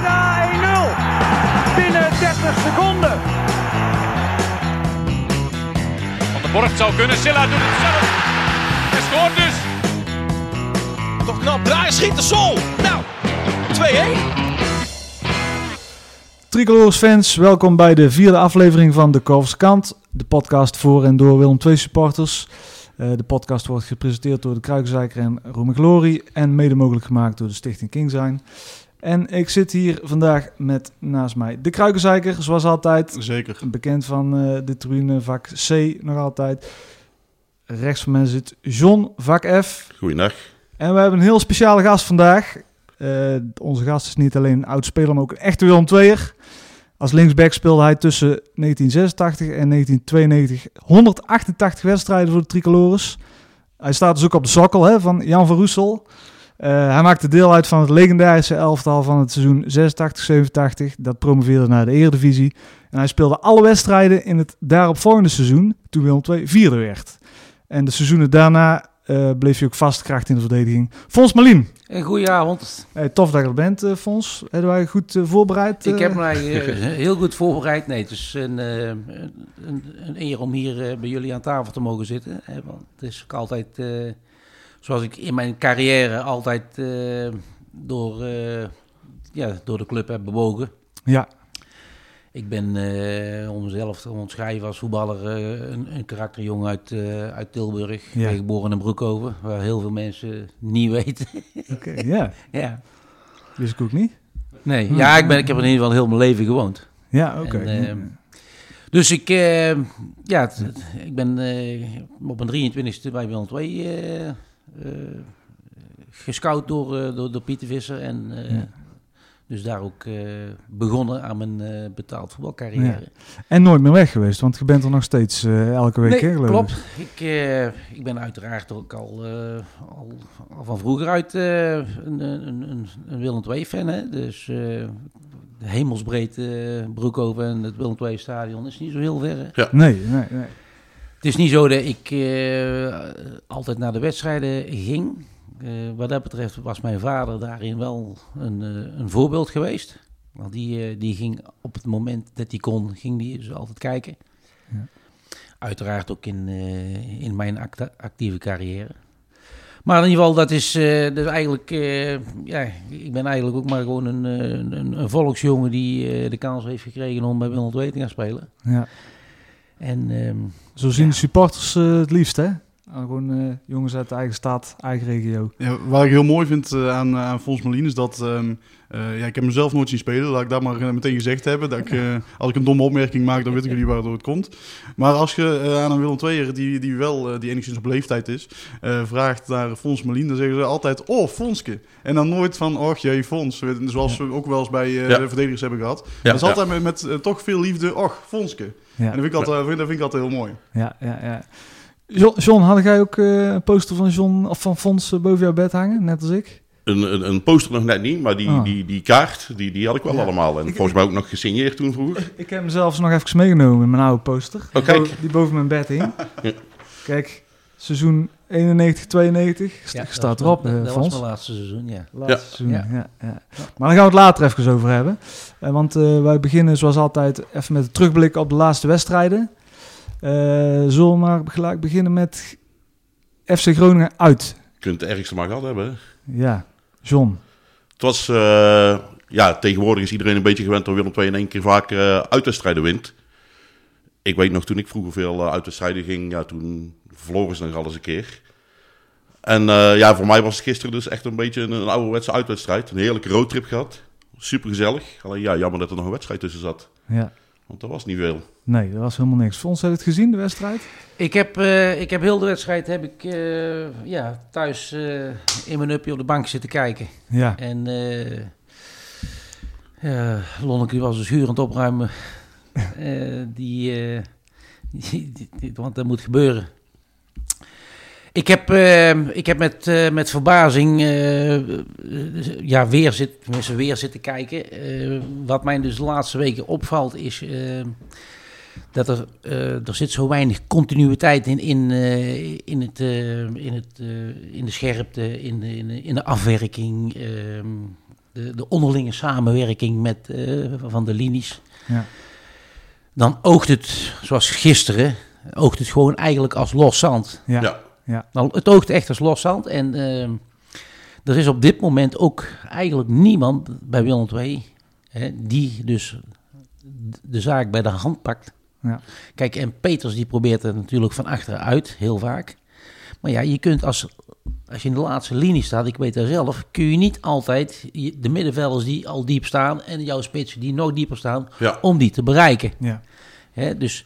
Braga 1-0. Binnen 30 seconden. Van de Borgt zou kunnen. Silla doet het zelf. Hij scoort dus. Toch knap. Draaier schiet de sol. Nou, 2-1. Tricolores fans, welkom bij de vierde aflevering van De Korfse Kant. De podcast voor en door Willem II supporters. Eh, de podcast wordt gepresenteerd door de Kruikenzeiker en Rome Glory en mede mogelijk gemaakt door de Stichting King Zijn. En ik zit hier vandaag met naast mij de Kruikenzeiker, zoals altijd. Zeker. Bekend van eh, de tribune vak C nog altijd. Rechts van mij zit John, vak F. Goeiedag. En we hebben een heel speciale gast vandaag. Eh, onze gast is niet alleen een oud speler, maar ook een echte Willem II'er. Als linksback speelde hij tussen 1986 en 1992 188 wedstrijden voor de Tricolores. Hij staat dus ook op de sokkel hè, van Jan van Roesel. Eh, hij maakte deel uit van het legendarische elftal van het seizoen 86-87. Dat promoveerde naar de Eredivisie. En hij speelde alle wedstrijden in het daaropvolgende seizoen, toen Willem II vierde werd. En de seizoenen daarna eh, bleef hij ook vastkracht in de verdediging. Fons Malien. Een goeie avond. Hey, tof dat je er bent, eh, Fons. Hebben wij goed eh, voorbereid? Ik eh? heb mij eh, heel goed voorbereid. Nee, het is een, eh, een, een eer om hier eh, bij jullie aan tafel te mogen zitten. Hè, want het is ook altijd, eh, zoals ik in mijn carrière altijd eh, door, eh, ja, door de club heb bewogen. Ja, Ik ben, eh, om mezelf te omschrijven als voetballer, een, een karakterjongen uit, uit Tilburg. Ja. ben geboren in Broekhoven, waar heel veel mensen niet weten. oké. ja, ja. wist ik ook niet. Nee, ja, ik, ben, ik heb in ieder geval heel mijn leven gewoond. Ja, oké. Ehm, Dus ik, ja, ik ben op mijn 23e bij Willem II eh, eh, gescout door, eh, door, door Pieter Visser. En eh, Ja. dus daar ook eh, begonnen aan mijn eh, betaald voetbalcarrière. En nooit meer weg geweest, want je bent er nog steeds eh, elke week, Nee, geloof klopt. ik. Ik, eh, ik ben uiteraard ook al, eh, al, al van vroeger uit eh, een, een, een, een Willem II-fan. Hè? Dus eh, de hemelsbreed eh Broekhoven en het Willem II-stadion is niet zo heel ver. hè. Nee, nee, nee. Het is niet zo dat ik eh, altijd naar de wedstrijden ging. Eh, wat dat betreft was mijn vader daarin wel een, eh, een voorbeeld geweest. Want die, die ging op het moment dat hij kon, ging die dus altijd kijken. Ja. Uiteraard ook in, in mijn actieve carrière. Maar in ieder geval, dat is, is eigenlijk... ja, ik ben eigenlijk ook maar gewoon een, een, een volksjongen die de kans heeft gekregen om bij Willem II te gaan spelen. Ja. En ehm, Zo zien de supporters eh, het liefst, hè? Gewoon eh, jongens uit de eigen stad, eigen regio. Ja, wat ik heel mooi vind eh, aan, aan Fons is dat... ehm, eh, ja, ik heb mezelf nooit zien spelen, laat ik dat maar eh, meteen gezegd hebben. Dat ik, eh, als ik een domme opmerking maak, dan weten jullie waardoor het komt. Maar als je eh, aan een Willem II'er, die, die wel, eh, die enigszins op leeftijd is, eh, vraagt naar Fons Malien, dan zeggen ze altijd, oh, Fonske. En dan nooit van, och jee, Fons. Zoals we ook wel eens bij eh, Ja. de verdedigers hebben gehad. Ja, dat is ja. altijd met, met eh, toch veel liefde, och, Fonske. Ja, En dat vind ik altijd, dat vind ik altijd heel mooi. ja, ja. ja. John, had jij ook eh, een poster van John of van Fons eh, boven jouw bed hangen, net als ik? Een, een, een poster nog net niet, maar die, Ah. die, die kaart, die, die had ik wel Ja. allemaal. En Ik- volgens mij ook nog gesigneerd toen vroeger. Ik heb hem zelfs nog even meegenomen in mijn oude poster. Oh, kijk. Die bo- Die boven mijn bed hing. Ja. Kijk, seizoen 91, 92. St- Ja, dat staat erop, eh, Dat was Fons. mijn laatste seizoen, ja. Laatste Ja. seizoen, ja. Ja. Ja, Maar daar gaan we het later even over hebben. Eh, want eh, wij beginnen zoals altijd even met een terugblik op de laatste wedstrijden. Eh, zullen we maar gelijk beginnen met FC Groningen uit. Je kunt het ergste maar gehad hebben. hè. Ja, John. Het was, eh, ja, tegenwoordig is iedereen een beetje gewend dat Willem II in één keer vaak eh, uitwedstrijden wint. Ik weet nog, toen ik vroeger veel eh, uitwedstrijden ging, ja, toen verloren ze nog alles een keer. En ja, voor mij was het gisteren dus echt een beetje een, een ouderwetse uitwedstrijd. Een heerlijke roadtrip gehad. Super gezellig. Alleen ja, jammer dat er nog een wedstrijd tussen zat. Ja. Want dat was niet veel. Nee, dat was helemaal niks. Fons, heb je het gezien, de wedstrijd? Ik heb, eh, ik heb heel de wedstrijd heb ik, eh, ja, thuis eh, in mijn uppie op de bank zitten kijken. Ja. En eh ja, Lonneke was dus huur aan het opruimen. Eh, die, eh, die, die- die- want dat moet gebeuren. Ik heb, eh, ik heb met, eh, met verbazing eh, ja, weer, zit, tenminste weer zitten kijken. Eh, wat mij dus de laatste weken opvalt is eh, dat er, eh, er zit zo weinig continuïteit in, in, eh, in, het, eh, in, het, eh, in de scherpte, in de, in de, in de afwerking. ehm, de, de onderlinge samenwerking met, eh, van de linies. Ja. Dan oogt het, zoals gisteren, oogt het gewoon eigenlijk als los zand. Ja. Ja. Nou, het oogt echt als los zand. En ehm, er is op dit moment ook eigenlijk niemand bij Willem II hè, die dus de zaak bij de hand pakt. Ja. Kijk, en Peters die probeert het natuurlijk van achteruit, heel vaak. Maar ja, je kunt als, als je in de laatste linie staat, ik weet dat zelf, kun je niet altijd de middenvelders die al diep staan en jouw spitsen die nog dieper staan, Ja. om die te bereiken. Ja. Hè, dus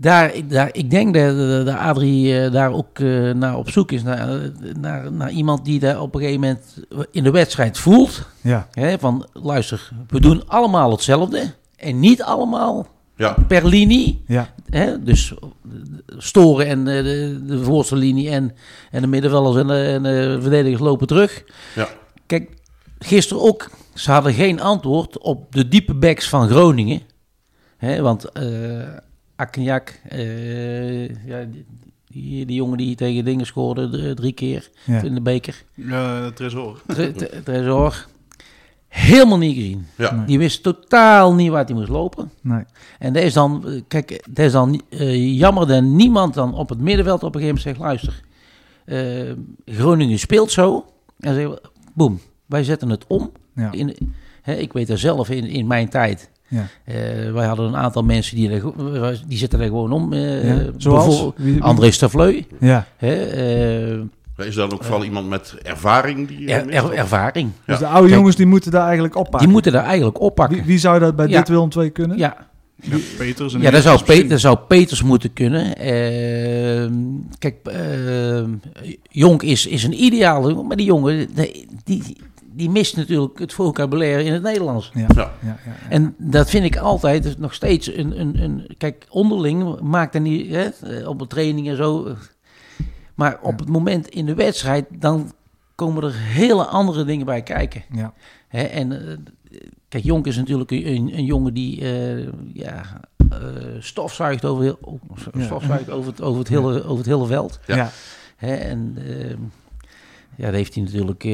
daar, daar, ik denk dat, dat dat Adrie eh, daar ook eh, naar op zoek is. Naar, naar, naar iemand die daar op een gegeven moment in de wedstrijd voelt. Ja. Hè, van luister, we doen allemaal hetzelfde. En niet allemaal Ja. per linie. Ja. Hè, dus storen en eh, de, de voorste linie en, en de middenvelders en de, en de verdedigers lopen terug. Ja. Kijk, gisteren ook, ze hadden geen antwoord op de diepe backs van Groningen. Hè, want eh Akkenjak, eh, ja, die, die, die jongen die tegen dingen scoorde d- drie keer Ja. in de beker. Ja, Tresor. Tre- tre- Tresor. Helemaal niet gezien. Ja. Nee. Die wist totaal niet waar hij moest lopen. Nee. En dat is dan, eh, kijk, dat is dan eh, jammer dat niemand dan op het middenveld op een gegeven moment zegt, luister, eh, Groningen speelt zo. En zeggen boem, wij zetten het om. Ja. In, hè, ik weet er zelf in, in mijn tijd. Ja. eh, wij hadden een aantal mensen die, er, die zitten er gewoon om. eh, Ja. Zoals? bijvoorbeeld Wie- wie- André Stavleu. Ja. Hè, eh, Is dan ook vooral iemand met ervaring die... er- er- ervaring. Dus de oude Kijk, jongens die moeten daar eigenlijk oppakken. Die moeten daar eigenlijk oppakken. Wie, wie zou dat bij Ja. dit Willem 2 kunnen? ja, Ja, Peters. en Ja, dat zou, misschien. Pe- dat zou Peters moeten kunnen. Ehm, kijk, ehm, Jonk is, is een ideale jongen, maar die jongen die, die, die mist natuurlijk het vocabulaire in het Nederlands. Ja. Ja. Ja, ja, ja. En dat vind ik altijd nog steeds een... een, een kijk, onderling maakt er niet... Hè, eh, op een training en zo. Maar op het moment in de wedstrijd... dan komen er hele andere dingen bij kijken. Ja. Hè, en eh, kijk, Jonk is natuurlijk een, een, een jongen die eh, ja, eh, stofzuigt over, heel, oh, Ja. stofzuigt over, het, over, het hele, over het hele veld. Ja. Ja. Hè, en ehm, ja, dat heeft hij natuurlijk. eh,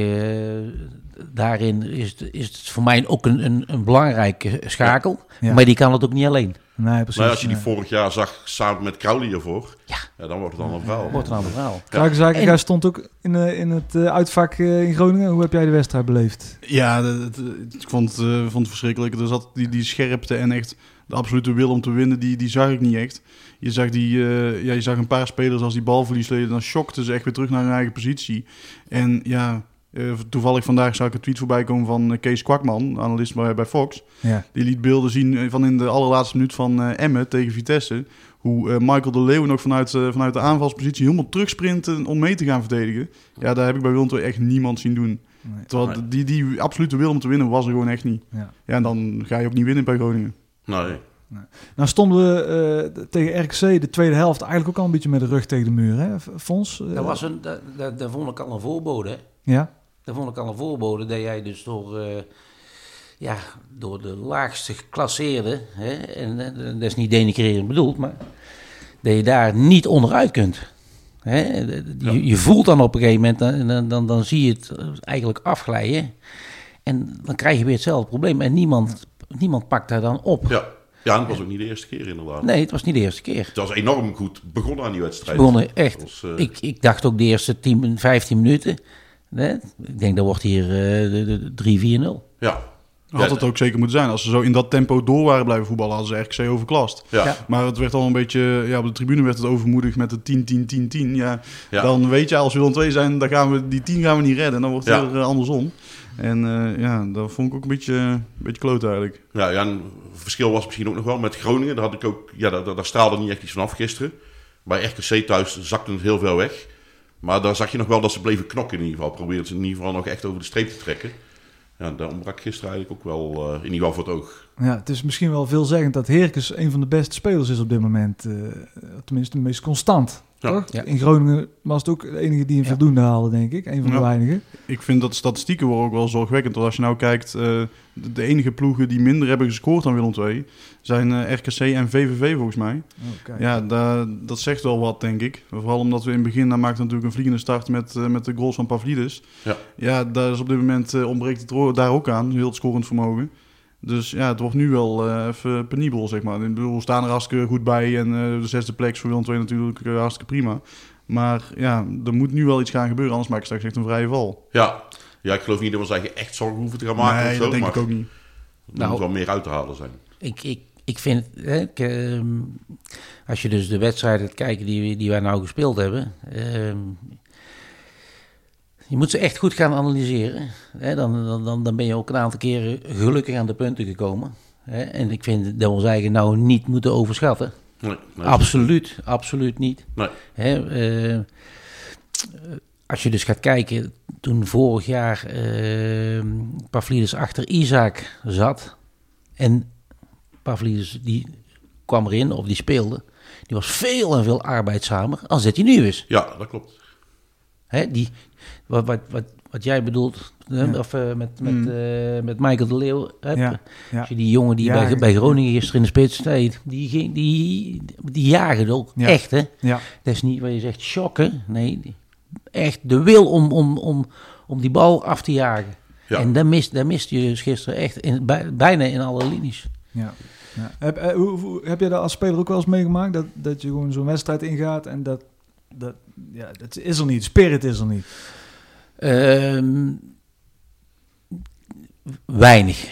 daarin is het, is het voor mij ook een, een, een belangrijke schakel. Ja. Maar die kan het ook niet alleen. Nee, precies. Maar als je die nee. vorig jaar zag samen met Crowley ervoor, Ja. dan wordt het dan een verhaal. Wordt een ander verhaal. Trouwens, eigenlijk, En- jij stond ook in, eh, in het eh, uitvak eh, in Groningen. Hoe heb jij de wedstrijd beleefd? Ja, dat- dat- ik vond het, eh, vond het verschrikkelijk. Er zat die, die scherpte en echt de absolute wil om te winnen, die, die zag ik niet echt. Je zag, die, eh, ja, je zag een paar spelers als die balverlies leden, dan shockten ze echt weer terug naar hun eigen positie. En ja, eh, toevallig vandaag zag ik een tweet voorbij komen van eh, Kees Kwakman, analist bij, bij Fox. Ja. Die liet beelden zien van in de allerlaatste minuut van eh Emmen tegen Vitesse. Hoe Michael de Leeuw nog vanuit, vanuit de aanvalspositie helemaal terugsprinten om mee te gaan verdedigen. Ja, daar heb ik bij Willem II echt niemand zien doen. Nee. Terwijl die, die absolute wil om te winnen was er gewoon echt niet. Ja. Ja, en dan ga je ook niet winnen bij Groningen. Nee. Nou stonden we eh, tegen RKC de tweede helft eigenlijk ook al een beetje met de rug tegen de muur, hè, Fons? Eh, Dat, was een, dat, dat, dat vond ik al een voorbode. hè. Ja, Dat vond ik al een voorbode dat jij dus door, eh, ja, door de laagste geclasseerde, hè, en eh, dat is niet denigrerend bedoeld, maar dat je daar niet onderuit kunt. Hè? Je, je voelt dan op een gegeven moment, dan, dan, dan, dan zie je het eigenlijk afglijden. En dan krijg je weer hetzelfde probleem. En niemand, niemand pakt daar dan op. Ja. ja, en dat was ook niet de eerste keer inderdaad. Nee, het was niet de eerste keer. Het was enorm goed begonnen aan die wedstrijd. Begonnen echt. Was, eh, Ik, ik dacht ook de eerste 10, 15 minuten. Hè? Ik denk dat wordt hier eh, de, de 3-4-0. Ja. Had het ook zeker moeten zijn. Als ze zo in dat tempo door waren blijven voetballen, hadden ze RKC overklast. Ja. Ja. Maar het werd al een beetje, ja, op de tribune werd het overmoedig met de 10, 10, 10, 10. Ja, Ja. Dan weet je, als we dan twee zijn, dan gaan we die 10 gaan we niet redden. Dan wordt het Ja. weer eh, andersom. En eh, ja, dat vond ik ook een beetje, een beetje kloot eigenlijk. Ja, ja, en het verschil was misschien ook nog wel met Groningen. Daar, had ik ook, ja, daar, daar straalde niet echt iets vanaf gisteren. Bij RKC thuis zakte het heel veel weg. Maar daar zag je nog wel dat ze bleven knokken in ieder geval. Probeerden ze in ieder geval nog echt over de streep te trekken. Ja, daar ontbrak gisteren eigenlijk ook wel, eh, in ieder geval voor het oog. ja, het is misschien wel veelzeggend dat Herkes een van de beste spelers is op dit moment. eh, tenminste, de meest constant. Ja. Ja. In Groningen was het ook de enige die een Ja. voldoende haalde, denk ik. Een van de Ja. weinigen. Ik vind dat de statistieken worden ook wel zorgwekkend. Want als je nou kijkt, eh, de, de enige ploegen die minder hebben gescoord dan Willem II... zijn eh, RKC en VVV volgens mij. Ja, da- dat zegt wel wat, denk ik. Vooral omdat we in het begin, daar maakte natuurlijk een vliegende start met, eh, met de goals van Pavlidis. Ja. ja, daar is op dit moment eh, ontbreekt het daar ook aan, heel het scorend vermogen. Dus ja, het wordt nu wel eh, even penibel, zeg maar. Ik bedoel, we staan er hartstikke goed bij en eh, de zesde plek is voor Willem II natuurlijk eh, hartstikke prima. Maar ja, er moet nu wel iets gaan gebeuren, anders maak ik straks echt een vrije val. Ja. ja, ik geloof niet dat we zeggen echt zorgen hoeven te gaan maken nee, of zo. dat denk maar ik ook niet. er Nou. moet wel meer uit te halen zijn. Ik, ik, ik vind, hè, ik, ehm, als je dus de wedstrijden gaat kijken die, die wij nou gespeeld hebben, ehm, je moet ze echt goed gaan analyseren. Hè, dan, dan- dan, ben je ook een aantal keren gelukkig aan de punten gekomen. Hè, en ik vind dat we ons eigen nou niet moeten overschatten. Nee, nee, absoluut, absoluut niet. Nee. Hè, eh, als je dus gaat kijken, toen vorig jaar eh Pavlidis achter Isaac zat en Pavlidis die kwam erin of die speelde, die was veel en veel arbeidzamer als dat hij nu is. Ja, dat klopt. Hè, die, wat, wat, wat, wat jij bedoelt, hè, Ja. of eh, met, met, Mm. eh, met Michael de Leeuw, hè, Ja, ja. als je die jongen die Ja, bij, ja. bij Groningen gisteren in de spits die, ging- die, die jagen ook Ja. echt, hè. Ja. Dat is niet wat je zegt shocken. Nee, echt de wil om, om, om, om die bal af te jagen. Ja. En dat mist, dat mist je dus gisteren echt in, bij- bijna in alle linies. Ja. Ja. Heb, eh, hoe, hoe- heb je dat als speler ook wel eens meegemaakt? Dat, dat je gewoon zo'n wedstrijd ingaat en dat, dat, ja, dat is er niet. Spirit is er niet. Ehm, weinig.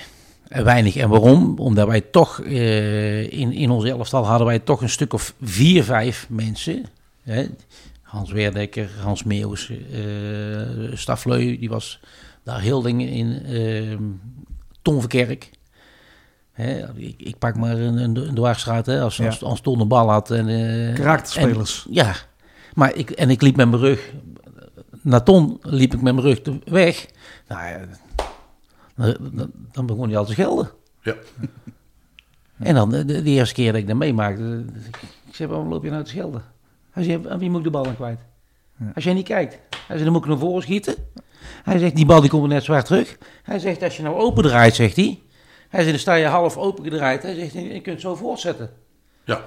Eh, Weinig. En waarom? Omdat wij toch eh, in, in ons elftal hadden wij toch een stuk of vier, vijf mensen. Hè? Hans Weerdekker, Hans Meeuws, eh Stafleu, die was daar heel dingen in. Ton Verkerk. Hè, ik, ik pak maar een, een, dwarsstraat, hè, als, Ja. als, als Ton de bal had. En, eh, Karakterspelers. en- ja, maar ik, en ik liep met mijn rug. Naar Ton liep ik met mijn rug weg. Nou ja, dan, begon hij al te schelden. Ja. En dan de, de eerste keer dat ik dat meemaakte, ik zei, waarom loop je nou te schelden? Hij zei, aan wie moet ik de bal dan kwijt? Als jij niet kijkt. Hij zei, dan moet ik naar voren schieten. Hij zegt, die bal die komt net zwaar terug. Hij zegt, als je nou open draait, zegt hij. Hij zegt, dan sta je half open gedraaid. Hij zegt, je kunt het zo voortzetten. Ja.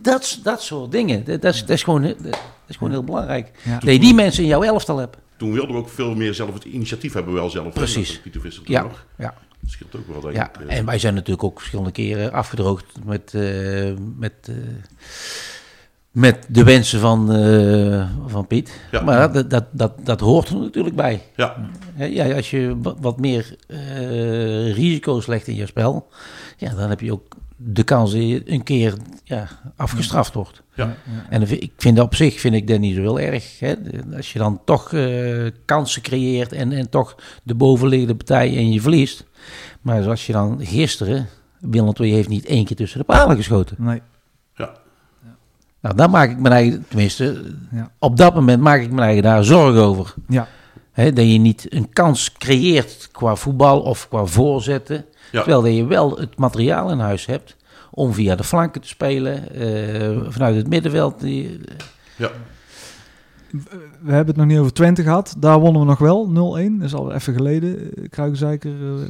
Dat, dat soort dingen, dat, dat, is, dat, is gewoon, dat is gewoon heel belangrijk. Ja. Dat je die mensen in jouw elftal hebt. Toen wilden we ook veel meer zelf het initiatief hebben we wel zelf. Precies. Pieter Visser Ja, nog. ja. Dat scheelt ook wel, denk Ja, ik. eh. en wij zijn natuurlijk ook verschillende keren afgedroogd met, eh, met, eh, met de wensen van, eh, van Piet. Ja. Maar dat, dat, dat, dat hoort er natuurlijk bij. Ja, Hè, Ja, als je wat, wat meer eh, risico's legt in je spel, ja, dan heb je ook de kans dat je een keer ja, afgestraft wordt. ja. En ik vind op zich vind ik dat niet zo heel erg. Hè? Als je dan toch eh, kansen creëert en, en toch de bovenliggende partij en je verliest. Maar zoals je dan gisteren, Willem II heeft niet één keer tussen de palen geschoten. Nee. ja. Nou, daar maak ik mijn eigen, tenminste, Ja. op dat moment maak ik mijn eigen daar zorgen over. Ja. Hè, dat je niet een kans creëert qua voetbal of qua voorzetten. Ja. Terwijl dat je wel het materiaal in huis hebt om via de flanken te spelen, eh, vanuit het middenveld. Die, ja. We hebben het nog niet over Twente gehad. Daar wonnen we nog wel, 0-1. Dat is al even geleden. Eh, Kruikenzeiker, eh,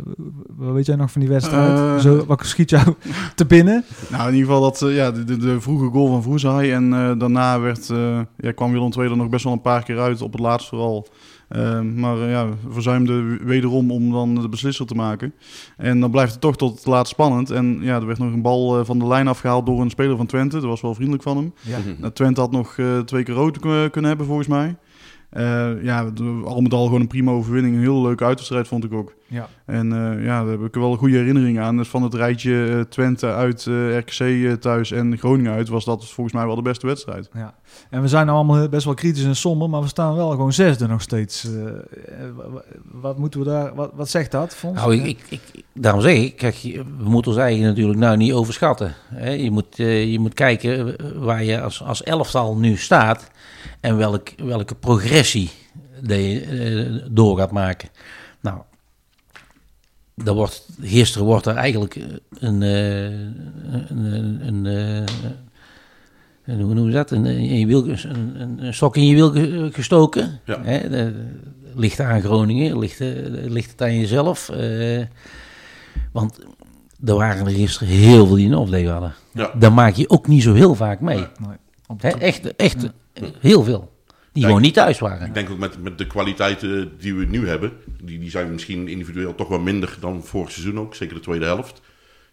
wat weet jij nog van die wedstrijd? Zo, wat schiet jou te binnen? Nou, in ieder geval dat, eh, ja, de, de, de vroege goal van Vroezai. En eh, daarna werd, eh, ja, kwam Willem II er nog best wel een paar keer uit, op het laatst vooral. Eh, maar eh, ja, verzuimde wederom om dan de beslisser te maken. En dan blijft het toch tot het laatst spannend. En ja, er werd nog een bal eh, van de lijn afgehaald door een speler van Twente. Dat was wel vriendelijk van hem. Ja. Nou, Twente had nog eh, twee keer rood kun- kunnen hebben, volgens mij. Eh, ja, al met al gewoon een prima overwinning. Een heel leuke uitwedstrijd vond ik ook. Ja. En eh, ja, daar heb ik wel een goede herinnering aan. Dus van het rijtje eh, Twente uit, eh, RKC eh, thuis en Groningen uit... was dat volgens mij wel de beste wedstrijd. Ja. En we zijn nou allemaal best wel kritisch en somber, maar we staan wel gewoon zesde nog steeds. Wa- wa- wat moeten we daar, wat, wat zegt dat, Fons? Nou, ik, ik, ik, daarom zeg ik, kijk, we moeten ons eigen natuurlijk nou niet overschatten. Hè? Je, moet, eh, je moet kijken waar je als, als elftal nu staat en welk, welke progressie dat je eh, door gaat maken. Nou, daar wordt, gisteren wordt er eigenlijk een, eh, een, een, een, eh, een- hoe noemen ze dat? Een, in je wiel, een, een, een stok in je wiel ge- gestoken. Ja. Hè? De- ligt aan Groningen? Ligt, eh, ligt het aan jezelf? Eh, want er waren er gisteren heel veel die een off-day hadden. Ja. Dat maak je ook niet zo heel vaak mee. Nee. Hè? Echt, echt heel veel. Die Ja, gewoon niet thuis waren. Ik denk ook met, met de kwaliteiten die we nu hebben, die, die zijn misschien individueel toch wel minder dan vorig seizoen ook, zeker de tweede helft.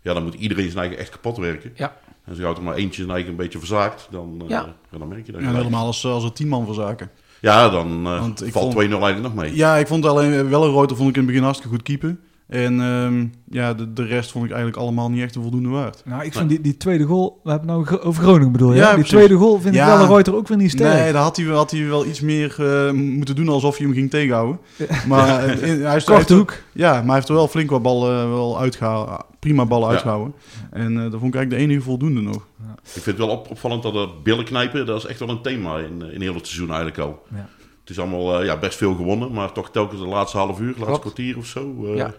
Ja, dan moet iedereen zijn eigen echt kapot werken. Ja. En zo houdt er maar eentje zijn eigen een beetje verzaakt, dan, eh, Ja. ja, dan merk je dat. Gelijk. helemaal als, als er tien man verzaken. Ja, dan eh, valt vond- 2-0 eigenlijk nog mee. Ja, ik vond alleen wel een Reuter vond ik in het begin hartstikke goed keepen. En ehm, ja, de, de rest vond ik eigenlijk allemaal niet echt een voldoende waard. Nou, ik vind die, die tweede goal, we hebben het nou over Groningen bedoel je? Ja, die precies. tweede goal vind Ja. ik wel een Reuter ook weer niet sterk. Nee, daar had hij, wel- had hij wel iets meer eh, moeten doen alsof hij hem ging tegenhouden. Maar eh, in- hij, heeft, er- hoek. Ja, maar hij heeft er wel flink wat ballen wel uitgehouden. Prima ballen Ja. uitgehouden. En eh dat vond ik eigenlijk de enige voldoende nog. Ik vind het wel op- opvallend dat dat billen knijpen, dat is echt wel een thema in, eh, in heel het seizoen eigenlijk al. Ja. Het is allemaal eh, ja, best veel gewonnen, maar toch telkens de laatste half uur, laatste Klopt. kwartier of zo. eh, Ja.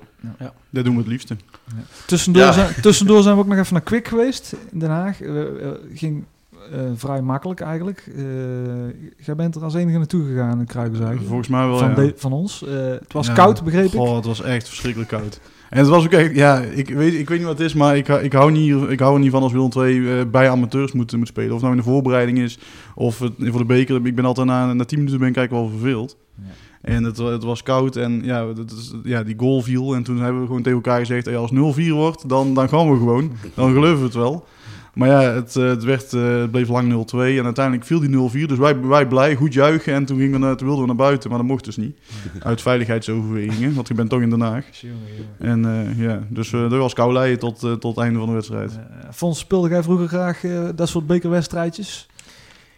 Dat doen we het liefste. Tussendoor, Ja. zijn, tussendoor zijn we ook nog even naar Kwik geweest in Den Haag. Eh, ging eh, vrij makkelijk eigenlijk. Eh, jij bent er als enige naartoe gegaan in Kruikenzijde. Volgens mij wel, van, ja. de- van ons. Eh, het was Ja. koud, begreep ik. Goh, het was echt verschrikkelijk koud. En het was ook echt, ja, ik weet, ik weet niet wat het is, maar ik, ik, hou, niet, ik hou er niet van als Willem II eh, bij amateurs moet, moet spelen. Of nou in de voorbereiding is, of het, voor de beker. Ik ben altijd na, na 10 minuten ben ik eigenlijk wel verveeld. En het, het was koud en ja, het ja, die goal viel. En toen hebben we gewoon tegen elkaar gezegd, hey, als 0-4 wordt, dan, dan gaan we gewoon. Dan geloven we het wel. Maar ja, het, eh, het, werd, eh, het bleef lang 0-2 en uiteindelijk viel die 0-4. Dus wij, wij blij, goed juichen. En toen, gingen we, toen wilden we naar buiten, maar dat mocht dus niet. Uit veiligheidsoverwegingen, want ik ben toch in Den Haag. En eh, ja, dus eh dat was kou leien tot, tot het einde van de wedstrijd. Fons, speelde jij vroeger graag eh, dat soort bekerwedstrijdjes?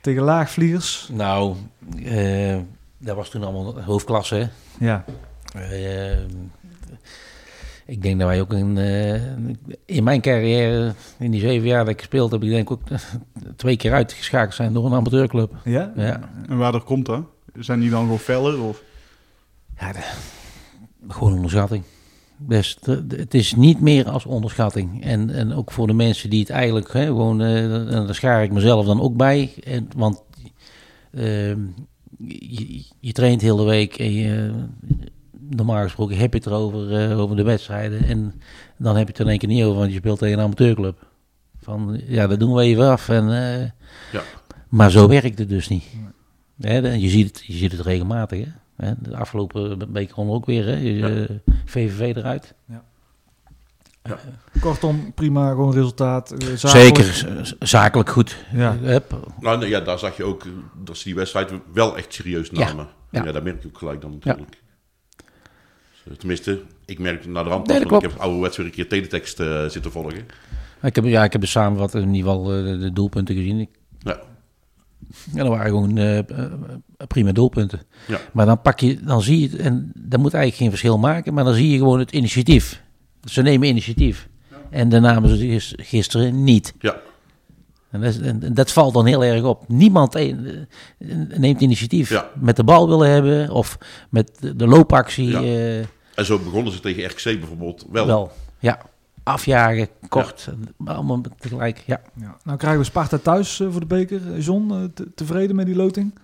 Tegen laagvliegers? Nou, eh, dat was toen allemaal hoofdklasse. Hè? Ja. Ik denk dat wij ook in, eh, in mijn carrière, in die zeven jaar dat ik gespeeld heb, ik denk ook twee keer uitgeschakeld zijn door een amateurclub. Ja? Ja, En waardoor komt dat? Zijn die dan gewoon feller? Of? ja de- gewoon onderschatting. Dus het is niet meer als onderschatting. En, en ook voor de mensen die het eigenlijk hè, gewoon, eh, daar schaar ik mezelf dan ook bij. En, want ehm, je, je traint heel de week en je, normaal gesproken heb je het erover, eh, over de wedstrijden. En dan heb je het er in één keer niet over, want je speelt tegen een amateurclub. Van ja, dat doen we even af. En, eh, Ja. Maar zo werkt het dus niet. Hè, de- je, ziet het, je ziet het regelmatig. Hè? Hè, De afgelopen bekerronde ook weer. Hè? Je- Ja. eh, VVV eruit. Kortom, prima, gewoon resultaat. zakelijk. Zeker, zakelijk goed. Ja. Nou, nee, ja, daar zag je ook dat ze die wedstrijd wel echt serieus Ja, namen. ja. Ja, dat merk je ook gelijk dan natuurlijk. Dus, eh, tenminste, ik merk naar de rand Nee, ik heb ouderwets weer een keer teletext eh, zitten volgen. Ik heb, ja, ik heb de samenvatting in ieder geval eh, de, doelpunten gezien. Ik, Ja. ja, dat waren gewoon prima doelpunten. Ja. Maar dan pak je, dan zie je, het, en dat moet eigenlijk geen verschil maken, maar dan zie je gewoon het initiatief. Ze nemen initiatief. En de namen ze gis- gisteren niet. Ja. En dat, dat valt dan heel erg op. Niemand eh, eh, neemt initiatief. Ja. Met de bal willen hebben of met de, loopactie. Ja. eh, En zo begonnen ze tegen RKC bijvoorbeeld wel. wel. Ja. Afjagen, kort, allemaal tegelijk. Ja. Ja. Nou krijgen we Sparta thuis voor de beker. John, te- tevreden met die loting?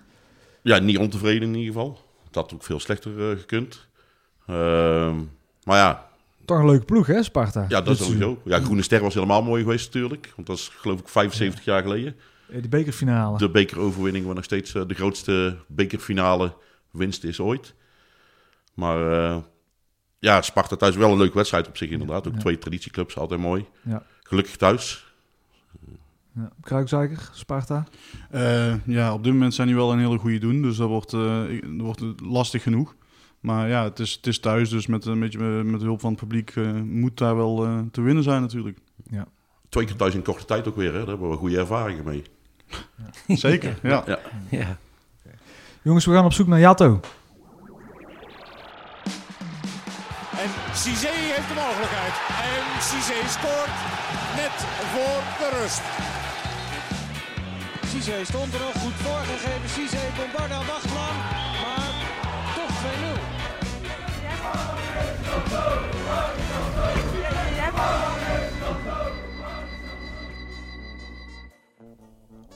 Ja, niet ontevreden in ieder geval. Het had ook veel slechter gekund. Ehm, maar ja, Toch een leuke ploeg, hè, Sparta? ja, dat is sowieso. Ja, Groene Ster was helemaal mooi geweest natuurlijk. Want dat is geloof ik 75 jaar geleden. Eh, De bekerfinale. De bekeroverwinning, waar nog steeds eh, de grootste bekerfinale winst is ooit. Maar eh, ja, Sparta thuis wel een leuke wedstrijd op zich inderdaad. Ook Ja. twee traditieclubs, altijd mooi. Ja. Gelukkig thuis. Ja. Kruikzijker, Sparta. Eh, ja, op dit moment zijn die wel een hele goede doen. Dus dat wordt, eh, dat wordt lastig genoeg. Maar ja, het is, het is thuis. Dus met een beetje met, hulp van het publiek eh, moet daar wel eh, te winnen zijn natuurlijk. Twee keer thuis in korte tijd ook weer. Hè? Daar hebben we goede ervaringen mee. Zeker, ja. Ja. ja. Jongens, we gaan op zoek naar Jatto. En Cizé heeft de mogelijkheid. En Cizé scoort net voor de rust. Cizé stond er nog goed voorgegeven.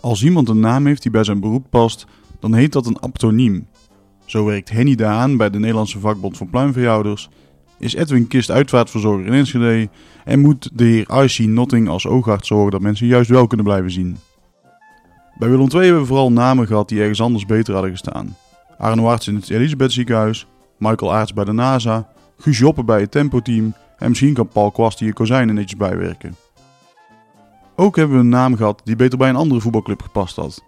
Als iemand een naam heeft die bij zijn beroep past, dan heet dat een aptoniem. Zo werkt Henny Daan bij de Nederlandse vakbond van pluimveehouders, is Edwin Kist uitvaartverzorger in Enschede en moet de heer IC Notting als oogarts zorgen dat mensen juist wel kunnen blijven zien. Bij Willem II hebben we vooral namen gehad die ergens anders beter hadden gestaan. Arno Arts in het Elisabeth ziekenhuis, Michael Aarts bij de NASA, Guus Joppe bij het Tempo-team en misschien kan Paul Kwast hier kozijnen netjes bijwerken. Ook hebben we een naam gehad die beter bij een andere voetbalclub gepast had.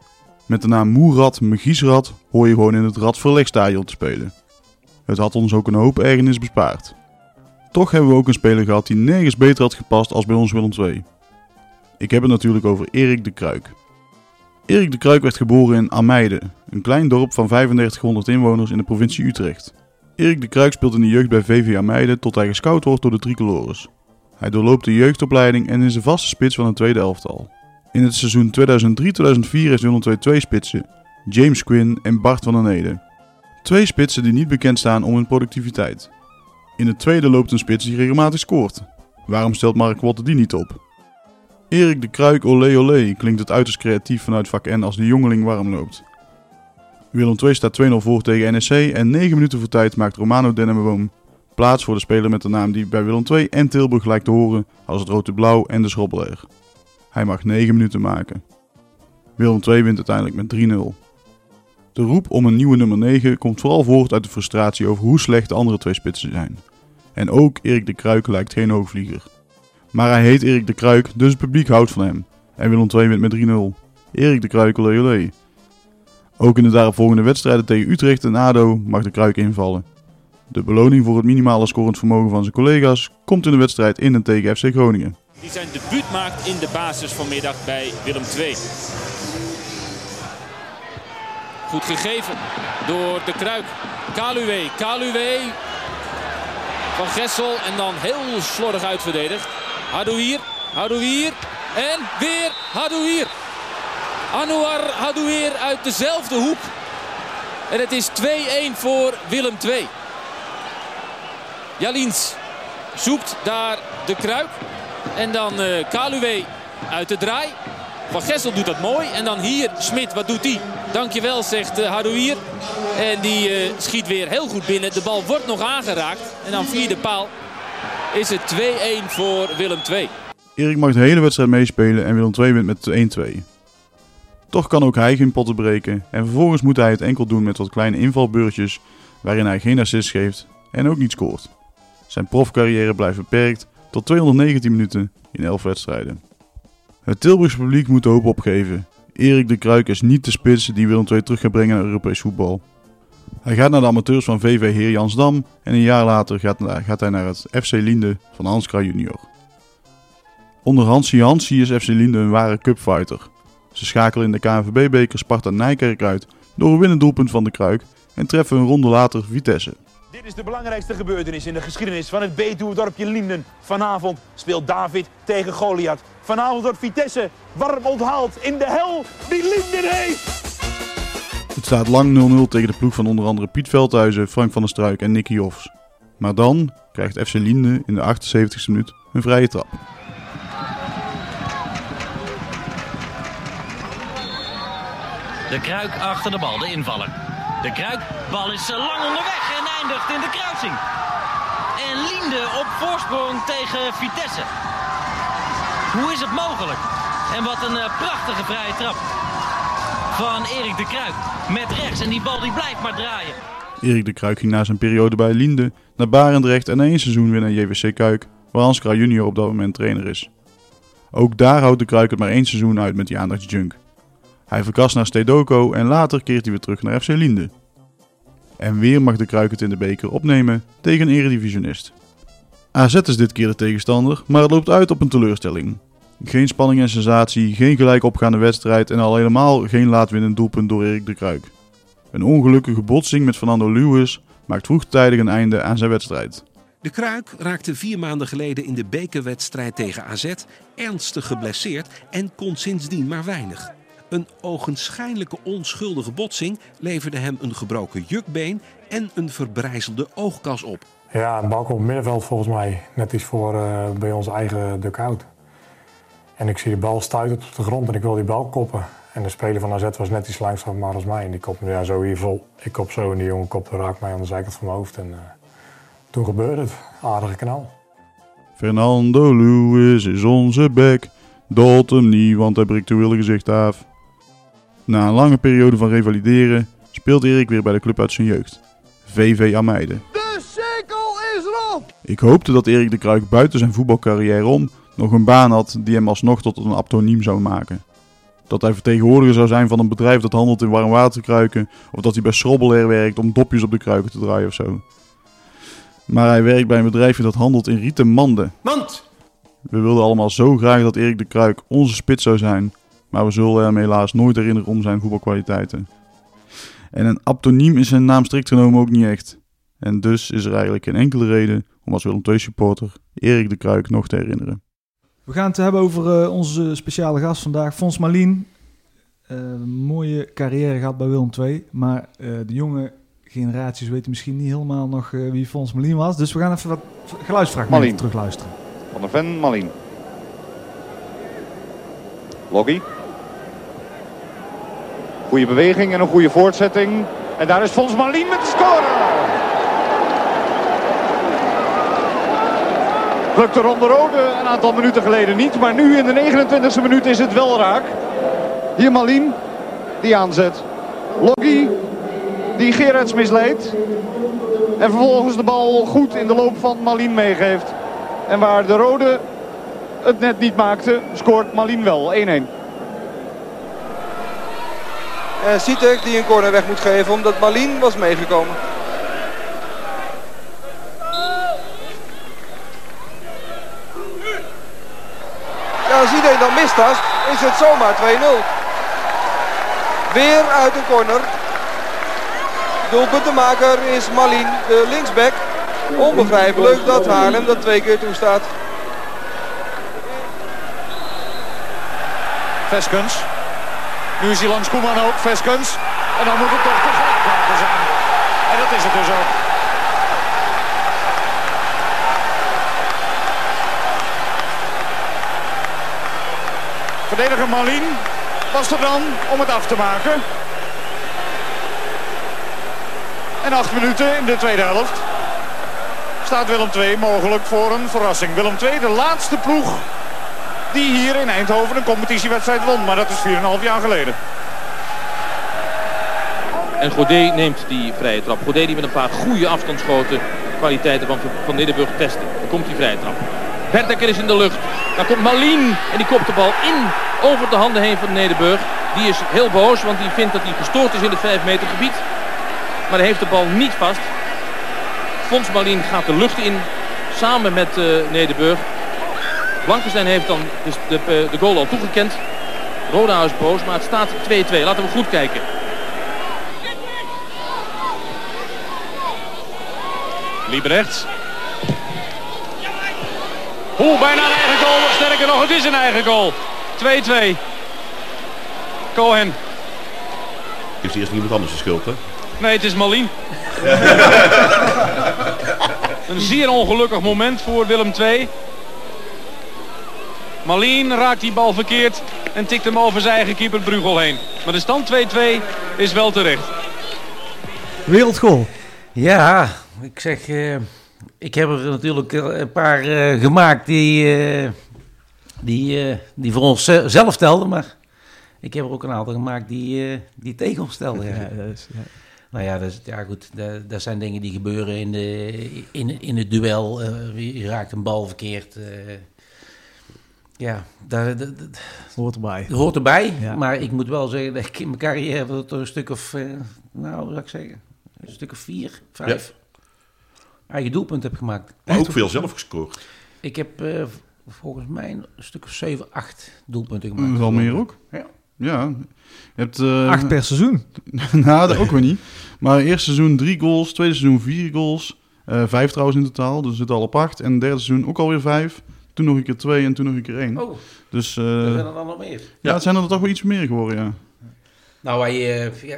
Met de naam Moerad Magiesrad hoor je gewoon in het Radverlegstadion te spelen. Het had ons ook een hoop ergernis bespaard. Toch hebben we ook een speler gehad die nergens beter had gepast als bij ons Willem II. Ik heb het natuurlijk over Erik de Kruik. Erik de Kruik werd geboren in Ameide, een klein dorp van 3500 inwoners in de provincie Utrecht. Erik de Kruik speelt in de jeugd bij VV Ameide tot hij gescout wordt door de Tricolores. Hij doorloopt de jeugdopleiding en is de vaste spits van het tweede elftal. In het seizoen 2003-2004 heeft Willem II twee spitsen, James Quinn en Bart van den Ede. Twee spitsen die niet bekend staan om hun productiviteit. In het tweede loopt een spits die regelmatig scoort. Waarom stelt Mark Wotte die niet op? Erik de Kruik olé olé klinkt het uiterst creatief vanuit vak N als de jongeling warm loopt. Willem II staat 2-0 voor tegen NSC en 9 minuten voor tijd maakt Romano Dennemenboom plaats voor de speler met de naam die bij Willem II en Tilburg lijkt te horen als het Rode Blauw en de Schrobbelaar. Hij mag 9 minuten maken. Willem II wint uiteindelijk met 3-0. De roep om een nieuwe nummer 9 komt vooral voort uit de frustratie over hoe slecht de andere twee spitsen zijn. En ook Erik de Kruik lijkt geen hoogvlieger. Maar hij heet Erik de Kruik, dus het publiek houdt van hem. En Willem II wint met 3-0. Erik de Kruik, olé. Ook in de daaropvolgende wedstrijden tegen Utrecht en ADO mag de Kruik invallen. De beloning voor het minimale scorend vermogen van zijn collega's komt in de wedstrijd in en tegen FC Groningen. Die zijn debuut maakt in de basis vanmiddag bij Willem II. Goed gegeven door de Kruik. Kaluwe, Kaluwe van Gessel en dan heel slordig uitverdedigd. Hadouier, Hadouier en weer Hadouier. Anouar Hadouier uit dezelfde hoek. En het is 2-1 voor Willem II. Jalins zoekt daar de Kruik. En dan uh, Kaluwe uit de draai. Van Gessel doet dat mooi. En dan hier Smit, wat doet hij? Dankjewel, zegt uh. En die uh, schiet weer heel goed binnen. De bal wordt nog aangeraakt. En dan vierde paal is het 2-1 voor Willem II. Erik mag de hele wedstrijd meespelen en Willem II wint met 1-2. Toch kan ook hij geen potten breken en vervolgens moet hij het enkel doen met wat kleine invalbeurtjes waarin hij geen assist geeft en ook niet scoort. Zijn profcarrière blijft beperkt tot 219 minuten in 11 wedstrijden. Het Tilburgse publiek moet de hoop opgeven. Erik de Kruik is niet de spits die Willem II terug gaat brengen naar Europees voetbal. Hij gaat naar de amateurs van VV Heer Jansdam en een jaar later gaat, hij naar het FC Linde van Hans Kraaij junior. Onder Hansi Hansi is FC Linde een ware cupfighter. Ze schakelen in de KNVB-beker Sparta Nijkerk uit door een winnend doelpunt van de Kruik en treffen een ronde later Vitesse. Dit is de belangrijkste gebeurtenis in de geschiedenis van het Betuwe-dorpje Linden. Vanavond speelt David tegen Goliath. Vanavond wordt Vitesse warm onthaald in de hel die Linden heeft. Het staat lang 0-0 tegen de ploeg van onder andere Piet Veldhuizen, Frank van der Struik en Nicky Hofs. Maar dan krijgt FC Linden in de 78e minuut een vrije trap. De Kruik achter de bal, de invaller. De Kruikbal is lang onderweg en eindigt in de kruising. En Linde op voorsprong tegen Vitesse. Hoe is het mogelijk? En wat een uh, prachtige vrije trap van Erik de Kruik. Met rechts en die bal die blijft maar draaien. Erik de Kruik ging na zijn periode bij Linde naar Barendrecht en na één seizoen weer naar JWC Kuik, waar Hans Kraaij junior op dat moment trainer is. Ook daar houdt de Kruik het maar één seizoen uit met die aandachtsjunk. Hij verkast naar Stedoco en later keert hij weer terug naar FC Linde. En weer mag de Kruik het in de beker opnemen tegen een eredivisionist. AZ is dit keer de tegenstander, maar het loopt uit op een teleurstelling. Geen spanning en sensatie, geen gelijk opgaande wedstrijd en al helemaal geen laatwinnend doelpunt door Erik de Kruik. Een ongelukkige botsing met Fernando Lewis maakt vroegtijdig een einde aan zijn wedstrijd. De Kruik raakte vier maanden geleden in de bekerwedstrijd tegen AZ ernstig geblesseerd en kon sindsdien maar weinig. Een ogenschijnlijke onschuldige botsing leverde hem een gebroken jukbeen en een verbrijzelde oogkas op. Ja, een balk op het middenveld volgens mij. Net iets voor uh, bij ons eigen dugout. En ik zie de bal stuiten op de grond en ik wil die bal koppen. En de speler van AZ was net iets langzamer maar als mij. En die kopte ja, zo hier vol. Ik kop zo en die jongen kopte raakt mij aan de zijkant van mijn hoofd. En eh, toen gebeurde het. Aardige knal. Fernando Lewis is onze back. Dolt hem niet, want hij breekt de wilde gezicht af. Na een lange periode van revalideren speelt Erik weer bij de club uit zijn jeugd. VV Ameide. De cirkel is rond! Ik hoopte dat Erik de Kruik buiten zijn voetbalcarrière om nog een baan had die hem alsnog tot een aptoniem zou maken. Dat hij vertegenwoordiger zou zijn van een bedrijf dat handelt in warmwaterkruiken, of dat hij bij Schrobbelair werkt om dopjes op de kruiken te draaien of zo. Maar hij werkt bij een bedrijfje dat handelt in rieten manden. Mand! We wilden allemaal zo graag dat Erik de Kruik onze spits zou zijn, maar we zullen hem helaas nooit herinneren om zijn voetbalkwaliteiten. En een aptoniem is zijn naam strikt genomen ook niet echt. En dus is er eigenlijk geen enkele reden om als Willem II supporter Erik de Kruik nog te herinneren. We gaan het hebben over eh, onze speciale gast vandaag, Fons Malien. Eh, mooie carrière gehad bij Willem II, maar eh, de jonge generaties weten misschien niet helemaal nog eh, wie Fons Malien was. Dus we gaan even wat geluidsfragmenten terugluisteren. Van der Ven, Malien. Loggy. Goede beweging en een goede voortzetting. En daar is Fons Malien met de score. Lukte Ron de Rode een aantal minuten geleden niet. Maar nu in de 29e minuut is het wel raak. Hier Malien die aanzet. Loggy die Gerards misleidt. En vervolgens de bal goed in de loop van Malien meegeeft. En waar de Rode het net niet maakte, scoort Malien wel 1-1. En Sitek die een corner weg moet geven omdat Malien was meegekomen. Ja, als iedereen dan mistast, is het zomaar 2-0. Weer uit een corner. Doelpuntenmaker is Malien, de linksback. Onbegrijpelijk dat Haarlem dat twee keer toestaat. Veskens. Nu is hij langs Koeman ook, Veskens. En dan moet het toch de gelijkmaker zijn. En dat is het dus ook. Verdediger Malien was er dan om het af te maken. En acht minuten in de tweede helft staat Willem II mogelijk voor een verrassing. Willem II, de laatste ploeg die hier in Eindhoven een competitiewedstrijd won. Maar dat is 4,5 jaar geleden. En Godet neemt die vrije trap. Godet die met een paar goede afstandsschoten kwaliteiten van Van testen. Dan komt die vrije trap. Berdekker is in de lucht. Dan komt Malien en die kopt de bal in over de handen heen van Nederburg. Die is heel boos, want die vindt dat hij gestoord is in het 5 meter gebied. Maar hij heeft de bal niet vast. Fons Malien gaat de lucht in samen met uh, Nederburg. Blankenstein heeft dan de, de, de goal al toegekend. Roda is boos, maar het staat 2-2. Laten we goed kijken. Liebrecht. Hoe bijna een eigen goal. Sterker nog, het is een eigen goal. 2-2. Cohen. Heeft eerst niemand anders de schuld, hè? Nee, het is Malien. een zeer ongelukkig moment voor Willem II. Malien raakt die bal verkeerd en tikt hem over zijn eigen keeper Brugel heen. Maar de stand 2-2 is wel terecht. Wereldgoal. Ja, ik zeg, uh, ik heb er natuurlijk een paar uh, gemaakt die, uh, die, die voor ons zelf telden. Maar ik heb er ook een aantal gemaakt die, die tegen ons telden. Ja, dat is, ja. Nou ja, dat, is, ja goed, dat, dat, zijn dingen die gebeuren in, de, in, in het duel. je raakt een bal verkeerd. Ja, dat, dat, dat, hoort erbij. Hoort erbij, ja. maar ik moet wel zeggen dat ik in mijn carrière toch een stuk of, uh, nou, hoe zou ik zeggen, een stuk of vier, vijf ja. eigen doelpunt heb gemaakt. Maar ook veel zelf gescoord. Ik heb uh, volgens mij een stuk of zeven, acht doelpunten gemaakt. Wel meer ook? Ja. Ja, je hebt... Uh, acht per seizoen? nou, dat ook weer niet. Maar eerste seizoen drie goals, tweede seizoen vier goals. vijf trouwens in totaal, dus het zit al op acht. En derde seizoen ook alweer vijf. Toen nog een keer twee en toen nog een keer één. Oh, dus, uh, er zijn er dan nog meer. Ja, het zijn er toch wel iets meer geworden, ja. Nou, wij, uh, ja,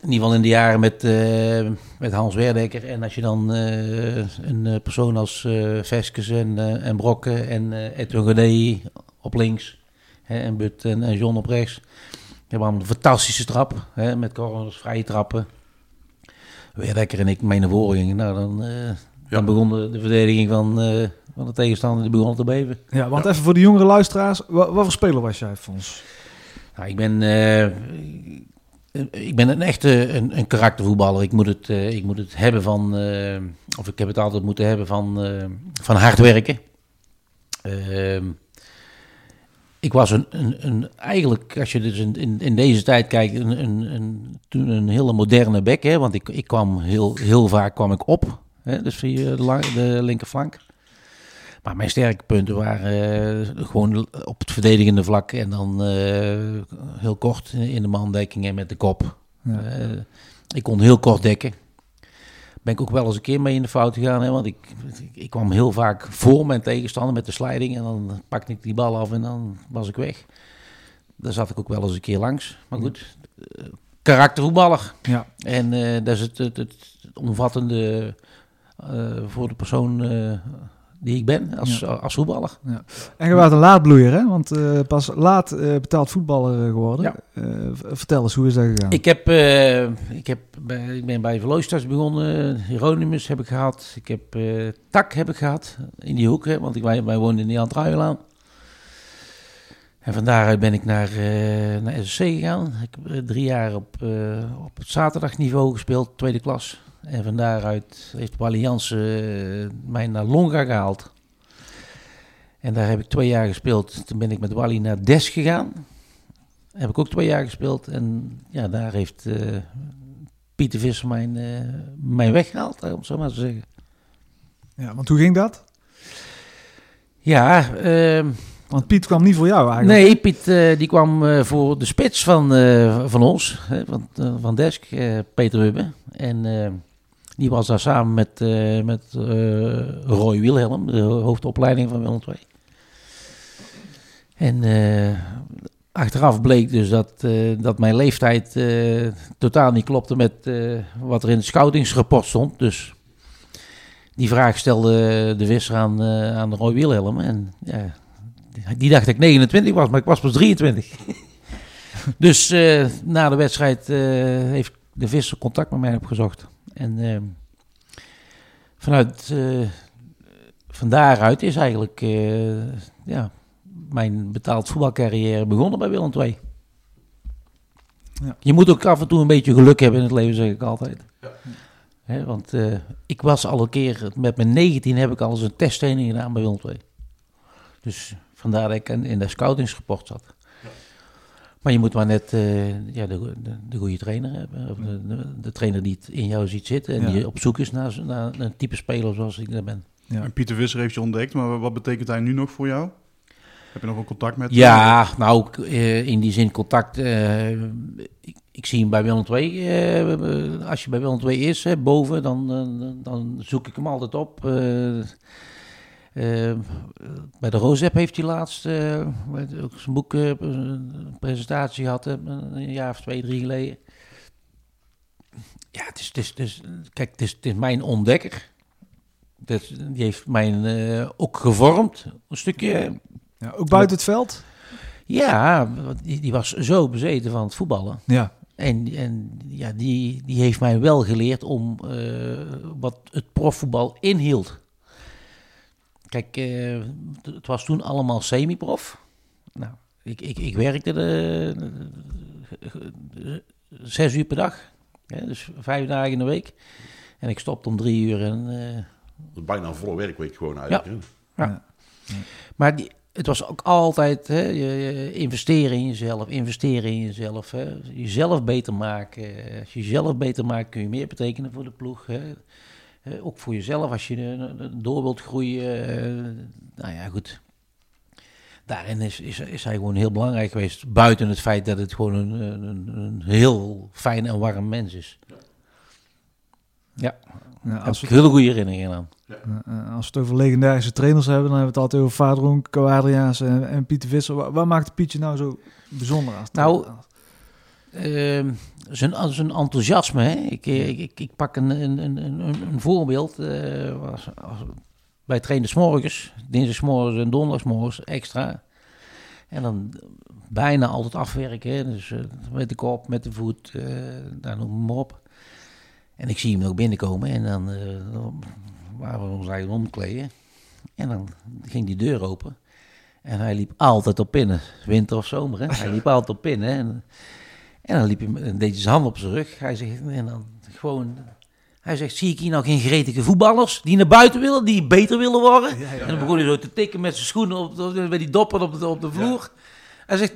in ieder geval in de jaren met, uh, met Hans Werdekker. En als je dan een persoon als Veskes en, en Brokken en uh, Edwin op links. Hè, en But en, en John op rechts. We hebben allemaal een fantastische trap. Hè, met corners, vrije trappen. Weerdekker en ik voren gingen. Nou, dan, eh, dan begon de, de verdediging van, van de tegenstander die begon te beven. Ja, want even voor de jongere luisteraars. Wat, wat voor speler was jij, Fons? Nou, ik ben, eh, ik ben een echte een, een karaktervoetballer. Ik moet, het, eh, ik moet het hebben van, eh, of ik heb het altijd moeten hebben van, van hard werken. Ehm, ik was een, een, een, eigenlijk, als je dus in, in, deze tijd kijkt, een, een, een, toen een hele moderne bek. Hè, want ik, ik kwam heel, heel vaak kwam ik op, hè, dus via de, de linkerflank. Maar mijn sterke punten waren eh, gewoon op het verdedigende vlak en dan eh, heel kort in de mandekking en met de kop. Ja. Eh, ik kon heel kort dekken. Ben ik ook wel eens een keer mee in de fout gegaan, hè, want ik, ik kwam heel vaak voor mijn tegenstander met de sliding en dan pakte ik die bal af en dan was ik weg. Daar zat ik ook wel eens een keer langs. Maar goed, karaktervoetballer. Ja. En dat is het, het, het omvattende voor de persoon die ik ben als, Ja. als voetballer. Ja. En je was een laatbloeier, hè? Want eh, pas laat eh, betaald voetballer eh, geworden. Ja. Vertel eens, hoe is dat gegaan? Ik, heb, ik, heb bij, ik ben bij Verlooistads begonnen. Hieronymus heb ik gehad. Ik heb Tak heb ik gehad in die hoek. Hè, want ik, wij, wij woonden in die Antruilaan. En van daaruit ben ik naar, naar SSC gegaan. Ik heb drie jaar op, op het zaterdagniveau gespeeld, tweede klas. En van daaruit heeft Wally Jansen eh, mij naar Longa gehaald. En daar heb ik twee jaar gespeeld. Toen ben ik met Wally naar Des gegaan. Heb ik ook twee jaar gespeeld. En ja, daar heeft eh, Pieter Visser mijn, eh, mij weggehaald, om het zo maar te zeggen. Ja, want hoe ging dat? Ja, ehm, Want Piet kwam niet voor jou eigenlijk. Nee, Piet die kwam voor de spits van, van ons, hè, van, van Desk, Peter Hubbe. En eh, die was daar samen met, eh, met eh, Roy Wilhelm, de hoofdopleiding van Willem II. En eh, achteraf bleek dus dat, dat mijn leeftijd totaal niet klopte met wat er in het scoutingsrapport stond. Dus die vraag stelde de Visser aan, aan Roy Wilhelm. En ja, die dacht ik 29 was, maar ik was pas 23. dus na de wedstrijd heeft de Visser contact met mij opgezocht. En eh, vanuit eh, van daaruit is eigenlijk eh, ja, mijn betaald voetbalcarrière begonnen bij Willem II. Ja. Je moet ook af en toe een beetje geluk hebben in het leven, zeg ik altijd. Hè, want eh, ik was al een keer, met mijn 19 heb ik al eens een testtraining gedaan bij Willem II. Dus vandaar dat ik in in de scoutingsrapport zat. Maar je moet maar net eh, ja, de, de, de goede trainer hebben. Of de, de, de trainer die het in jou ziet zitten. En Ja. die op zoek is naar, naar een type speler zoals ik dat ben. En Pieter Visser heeft je ontdekt, maar wat betekent hij nu nog voor jou? Heb je nog een contact met hem? Ja, nou, eh, in die zin contact. eh, ik, ik zie hem bij Willem II. eh, als je bij Willem II is, hè, boven, dan, dan, dan zoek ik hem altijd op. Eh, bij de Rozep heeft hij laatst eh, ook zijn boek eh, een presentatie gehad, een jaar of twee, drie geleden. Ja, het is, het is, het is, kijk, het is, het is mijn ontdekker. Dat, die heeft mij ook gevormd, een stukje. Ja, ook buiten het veld? Ja, die, die was zo bezeten van het voetballen. Ja. En, en ja, die, die heeft mij wel geleerd om wat het profvoetbal inhield. Kijk, eh, het was toen allemaal semi-prof. Nou, ik, ik, ik werkte de, de- zes uur per dag. Hè, dus vijf dagen in de week. En ik stopte om drie uur. En, eh, Dat is bijna een volle werkweek gewoon eigenlijk. ja. hè. ja. Maar die, het was ook altijd hè, je, je investeren in jezelf, investeren in jezelf. Hè, jezelf beter maken. Als je jezelf beter maakt, kun je meer betekenen voor de ploeg. Hè. Eh, ook voor jezelf, als je door wilt groeien. eh, nou ja, goed. Daarin is, is, is hij gewoon heel belangrijk geweest. Buiten het feit dat het gewoon een, een, een heel fijn en warm mens is. Ja, Ja, als heb we- hele goede herinneringen aan. Eh, als we het over legendarische trainers hebben, dan hebben we het altijd over Vaderonk, Co Adriaans en, en Pieter Visser. Waar, waar maakt Pietje nou zo bijzonder aan? Nou, ehm, zijn, zijn enthousiasme. Hè? Ik, ik, ik, ik pak een, een, een, een, een voorbeeld. eh, was, wij trainen s'morgens, dinsdagsmorgens en donderdagsmorgens extra. En dan bijna altijd afwerken. hè. Dus eh, met de kop, met de voet, eh daar noem maar op. En ik zie hem ook binnenkomen en dan, dan waren we ons eigen omkleden. En dan ging die deur open. En hij liep altijd op pinnen. Winter of zomer, hè. Hij liep altijd op pinnen. En, en dan liep hij, en deed hij zijn hand op zijn rug. Hij zegt, en dan gewoon... Hij zegt, zie ik hier nou geen gretige voetballers die naar buiten willen, die beter willen worden? en dan begon hij zo te tikken met zijn schoenen op, op, bij die doppen op de, op de vloer. Hij zegt,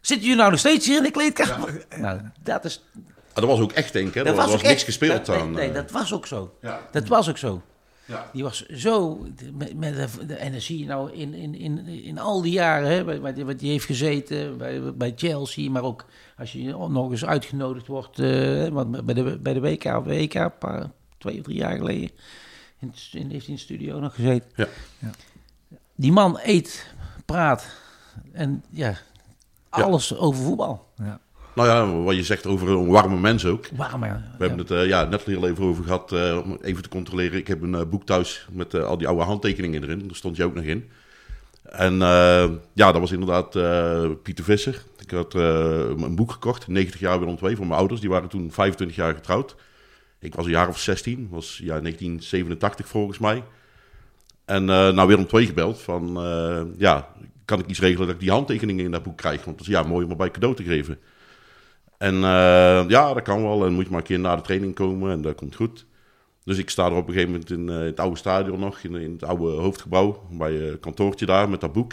zitten jullie nou nog steeds hier in de kleedkamer? Nou, dat is... Ah, dat was ook echt, denk ik. Hè? Er was, ook niks echt- gespeeld dat, aan. Nee, nee, eh. dat was ook zo. Ja. Dat was ook zo. Ja. Die was zo, met, met de, de- en dan zie je nou in, in, in, in al die jaren, hè, bij, wat die heeft gezeten, bij, bij Chelsea, maar ook als je nog eens uitgenodigd wordt, eh, want bij de, bij de WK, WK, een paar, twee of drie jaar geleden, in, in, heeft hij in de studio nog gezeten. Ja. Die man eet, praat en ja, alles over voetbal. Ja. Nou ja, wat je zegt over een warme mens ook. Warm, ja. We hebben het eh, ja, net heel even over gehad, eh, om even te controleren. Ik heb een eh, boek thuis met eh, al die oude handtekeningen erin. Daar stond je ook nog in. En eh, ja, dat was inderdaad eh, Pieter Visser. Ik had eh, een boek gekocht, 90 jaar Willem II, voor mijn ouders. Die waren toen 25 jaar getrouwd. Ik was een jaar of 16, was ja, 1987 volgens mij. En eh nou Willem II gebeld van, eh, ja, kan ik iets regelen dat ik die handtekeningen in dat boek krijg? Want dat is ja, mooi om erbij cadeau te geven. En eh, ja, dat kan wel. En moet je maar een keer na de training komen en dat komt goed. Dus ik sta er op een gegeven moment in eh, het oude stadion nog, in, het oude hoofdgebouw, bij het kantoortje daar met dat boek.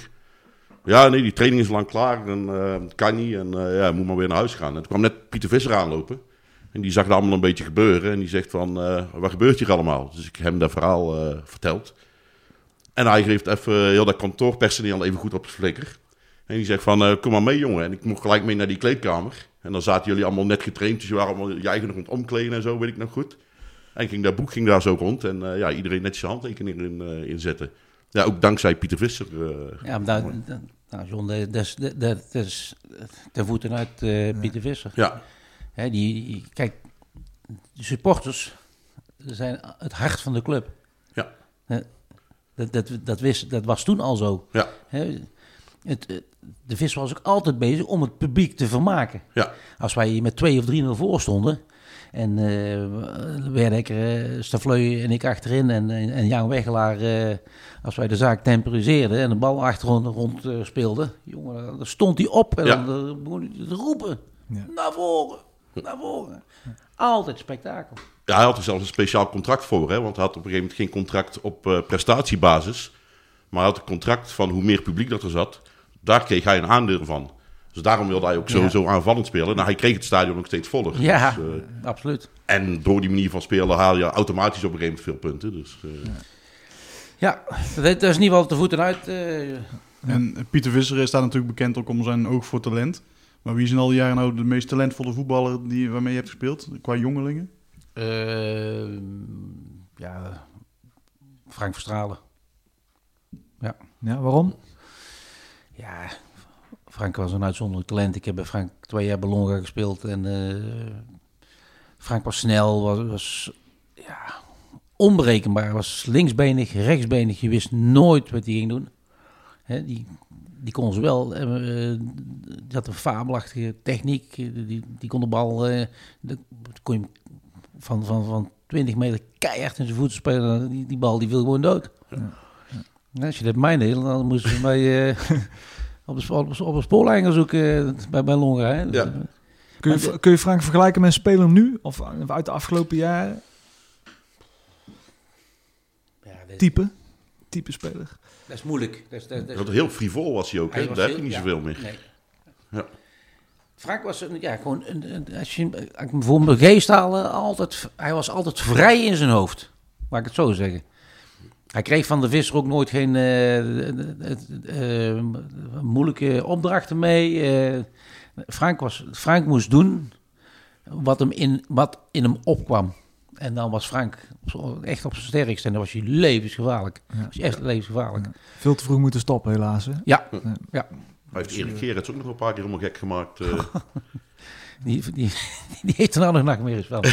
Ja, nee, die training is lang klaar en eh, kan niet en eh, ja, moet maar weer naar huis gaan. En toen kwam net Pieter Visser aanlopen en die zag het allemaal een beetje gebeuren en die zegt van, eh, wat gebeurt hier allemaal? Dus ik heb hem dat verhaal eh, verteld. En hij geeft even heel dat kantoorpersoneel even goed op zijn flikker. En die zegt van, eh, kom maar mee jongen. En ik mocht gelijk mee naar die kleedkamer. En dan zaten jullie allemaal net getraind, dus je waren allemaal je eigen nog aan het omkleden en zo, weet ik nog goed. En ging dat boek ging daar zo rond en eh, ja, iedereen net zijn handtekening in, eh, in zetten. Ja, ook dankzij Pieter Visser. eh, Ja, maar daar, daar- nou John, dat is, dat- dat is ten voeten uit eh, Pieter Visser. Ja. Hè, die, kijk, de supporters zijn het hart van de club. Ja. Hè, Dat, dat, dat, wist, dat was toen al zo. Ja. Hè, het, het- de vis was ook altijd bezig om het publiek te vermaken. Ja. Als wij hier met 2 of 3-0 voor stonden... En uh, Werdekker, uh, Stafleu en ik achterin en, en, en Jan Wegelaar, uh, als wij de zaak temporiseerden en de bal achterom rond uh, speelden, jongen, dan stond hij op en Ja. dan begon hij te roepen. Naar voren, naar voren. Altijd spektakel. Ja, hij had er zelfs een speciaal contract voor, hè, want hij had op een gegeven moment geen contract op eh, prestatiebasis. Maar hij had een contract van hoe meer publiek dat er zat, daar kreeg hij een aandeel van. Dus daarom wilde hij ook Ja. sowieso aanvallend spelen. Nou, hij kreeg het stadion nog steeds voller. Ja, Dus, eh, absoluut. En door die manier van spelen haal je automatisch op een gegeven moment veel punten. Dus, eh, Ja, dat, dat is in ieder geval de voeten uit. eh, En Pieter Visser is daar natuurlijk bekend ook om zijn oog voor talent. Maar wie is in al die jaren nou de meest talentvolle voetballer die, waarmee je hebt gespeeld? Qua jongelingen? ja, Frank Verstralen. Ja. Ja, waarom? Ja, Frank was een uitzonderlijk talent. Ik heb bij Frank twee jaar Ballonga gespeeld. En eh, Frank was snel, was, was ja, onberekenbaar. Was linksbenig, rechtsbenig. Je wist nooit wat hij ging doen. Hè, die, die kon ze wel. eh, eh, die had een fabelachtige techniek. Die, die, die kon de bal... eh, de, kon je van, van, van 20 meter keihard in zijn voeten spelen. Die, die bal die viel gewoon dood. Ja, als je dat mij deed, dan moesten ze mij... eh, op de, op de spoorlijn gaan zoeken eh, bij, bij Longa. Hè? Dus, eh, Kun je, kun je Frank vergelijken met een speler nu? Of uit de afgelopen jaren? Type? Type speler? Dat is moeilijk. Dat is, dat, dat is- heel frivol was hij ook, hè? Hij was daar heb je niet ja, zoveel meer. nee. Ja. Frank was een, ja, gewoon, een, een- als je voor mijn geest haalde, altijd, hij was altijd vrij in zijn hoofd. Laat ik het zo zeggen. Hij kreeg van de visser ook nooit geen eh, eh, eh, moeilijke opdrachten mee. Eh, Frank, was, Frank moest doen wat, hem in, wat in hem opkwam. En dan was Frank zo- echt op zijn sterkst. En dan was hij levensgevaarlijk. Ja. Was hij echt levensgevaarlijk. Veel te vroeg moeten stoppen, helaas. Hè? Ja, ja. Hij heeft Erik Gerrits ook nog een paar keer helemaal gek gemaakt. eh. Die, die, die heeft er nou nog nachtmerries van.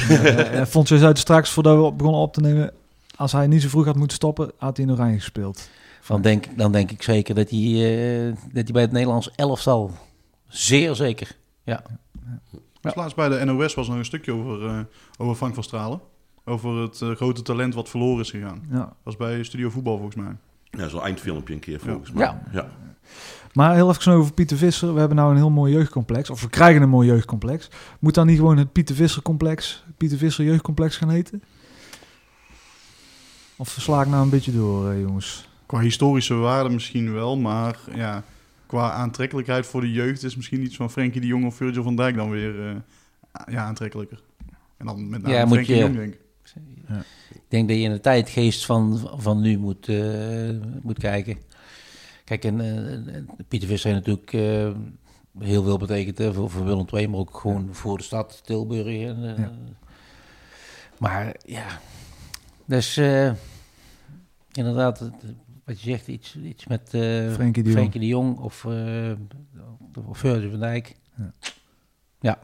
Vond je uit straks, voordat we begonnen op te nemen, als hij niet zo vroeg had moeten stoppen, had hij in oranje gespeeld. Dan denk, dan denk ik zeker dat hij, eh, dat hij bij het Nederlands elftal... Zeer zeker, ja. Dus Laatst bij de NOS was nog een stukje over, eh, over Frank van Stralen. Over het eh, grote talent wat verloren is gegaan. Ja. was bij Studio Voetbal volgens mij. Ja, zo'n eindfilmpje een keer volgens Ja. mij. Ja. ja. Maar heel even over Pieter Visser. We hebben nou een heel mooi jeugdcomplex. Of we krijgen een mooi jeugdcomplex. Moet dan niet gewoon het Pieter Visser complex, Pieter Visser jeugdcomplex gaan heten? Of sla ik nou een beetje door, eh, jongens? Qua historische waarde misschien wel, maar ja, qua aantrekkelijkheid voor de jeugd is misschien iets van Frenkie de Jong of Virgil van Dijk dan weer eh, ja, aantrekkelijker. En dan met name Ja, moet Frenkie de je- Jong, denk ik. Ik denk dat je in de tijdgeest van, van nu moet, eh, moet kijken. Kijk, en eh, Pieter Visser heeft natuurlijk eh, heel veel betekend hè, voor, voor Willem II, maar ook gewoon voor de stad Tilburg. En, eh, Ja. Maar ja, dus eh, inderdaad, het- wat je zegt, iets, iets met eh Frenkie de Jong. de Jong of, eh of Virgil van Dijk. Ja. Ja.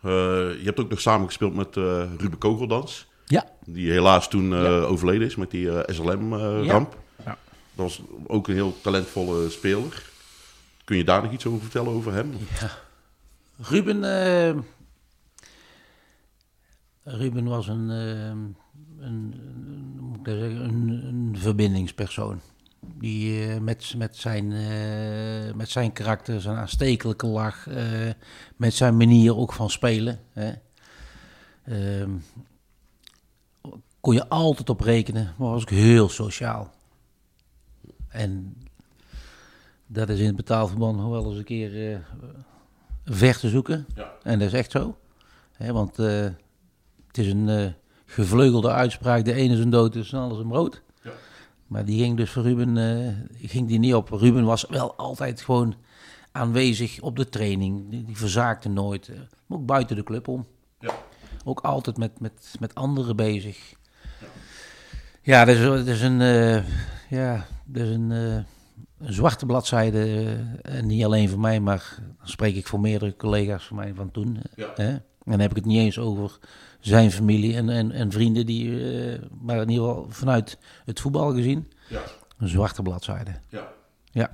Eh, je hebt ook nog samen gespeeld met eh Ruben Kogeldans. Ja. Die helaas toen eh, overleden is met die SLM-ramp. Ja. Dat was ook een heel talentvolle speler. Kun je daar nog iets over vertellen over hem? Ja. Ruben, eh, Ruben was een, een, een, hoe moet ik dat zeggen, een, een verbindingspersoon. Die eh, met, met, zijn, eh, met zijn karakter, zijn aanstekelijke lach, eh, met zijn manier ook van spelen. Hè, ehm, kon je altijd op rekenen, maar was ook heel sociaal. En dat is in het betaalverband nog wel eens een keer ver te zoeken. Ja. En dat is echt zo. Hè, want het is een gevleugelde uitspraak. De ene is een dood, dus is een brood. Ja. Maar die ging dus voor Ruben eh, ging die niet op. Ruben was wel altijd gewoon aanwezig op de training. Die, die verzaakte nooit. eh, maar ook buiten de club om. Ja. Ook altijd met, met, met anderen bezig. Ja, dat is, dat is een, eh, ja, dat is een, een zwarte bladzijde. en niet alleen voor mij, maar dan spreek ik voor meerdere collega's van mij van toen. Ja. Hè? En dan heb ik het niet eens over zijn familie en, en, en vrienden, die, eh, maar in ieder geval vanuit het voetbal gezien. Ja. Een zwarte bladzijde. Ja. Ja.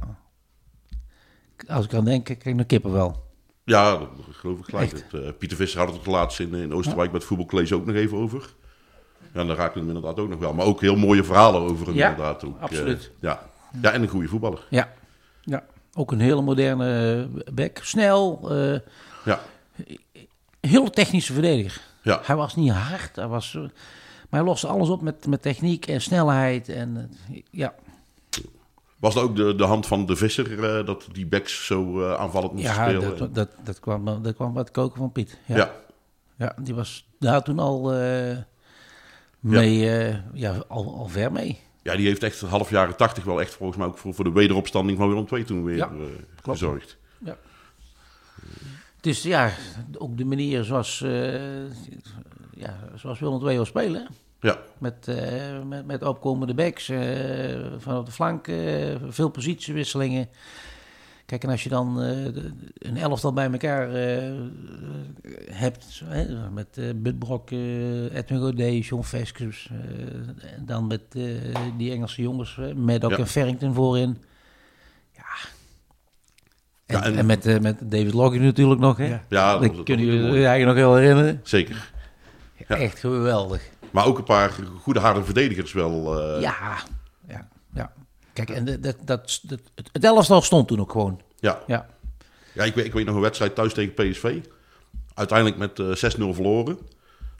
Als ik aan denk, krijg ik nog kippen wel. Ja, dat geloof ik gelijk. Het, eh, Pieter Visser had het laatst in, in Oosterwijk bij het voetbalcollege ook nog even over. Ja, daar raakte hem inderdaad ook nog wel. Maar ook heel mooie verhalen over hem Ja, inderdaad. Ook, eh, absoluut. ja. ja, en een goede voetballer. Ja. ja. Ook een hele moderne eh, back. Snel. eh, Ja. Heel technische verdediger. Ja. Hij was niet hard. Hij was, maar hij loste alles op met, met techniek en snelheid. En, eh, ja. Was dat ook de, de hand van de Visser eh, dat die backs zo eh, aanvallend moesten Ja, spelen? dat, dat, dat, kwam, dat kwam het koken van Piet. Ja. Ja. ja. die was daar toen al mee, eh, ja, al, al ver mee. Ja, die heeft echt half jaren tachtig wel echt volgens mij ook voor, voor de wederopstanding van Willem II toen weer Ja, gezorgd. Ja. Dus ja, ook de manier zoals, eh ja, zoals Willem II wil spelen. Ja. Met, eh, met, met opkomende backs eh, van op de flank, veel positiewisselingen. Kijk, en als je dan een elftal bij elkaar hebt, hè, met eh Budbrok, Edwin Godet, John Veskes, en dan met die Engelse jongens, met ook Ja. een Farrington voorin. Ja. En, Ja, en- en, met, eh, met David Logging natuurlijk nog, hè? Ja. Ja, dat kunnen jullie je eigenlijk nog wel herinneren. Zeker. Ja. Echt geweldig. Maar ook een paar goede harde verdedigers wel. eh, Ja, ja, ja. Kijk, en dat, dat, dat, het, het elftal stond toen ook gewoon. Ja. Ja. Ja, ik weet, ik weet nog een wedstrijd thuis tegen PSV. Uiteindelijk met eh 6-0 verloren.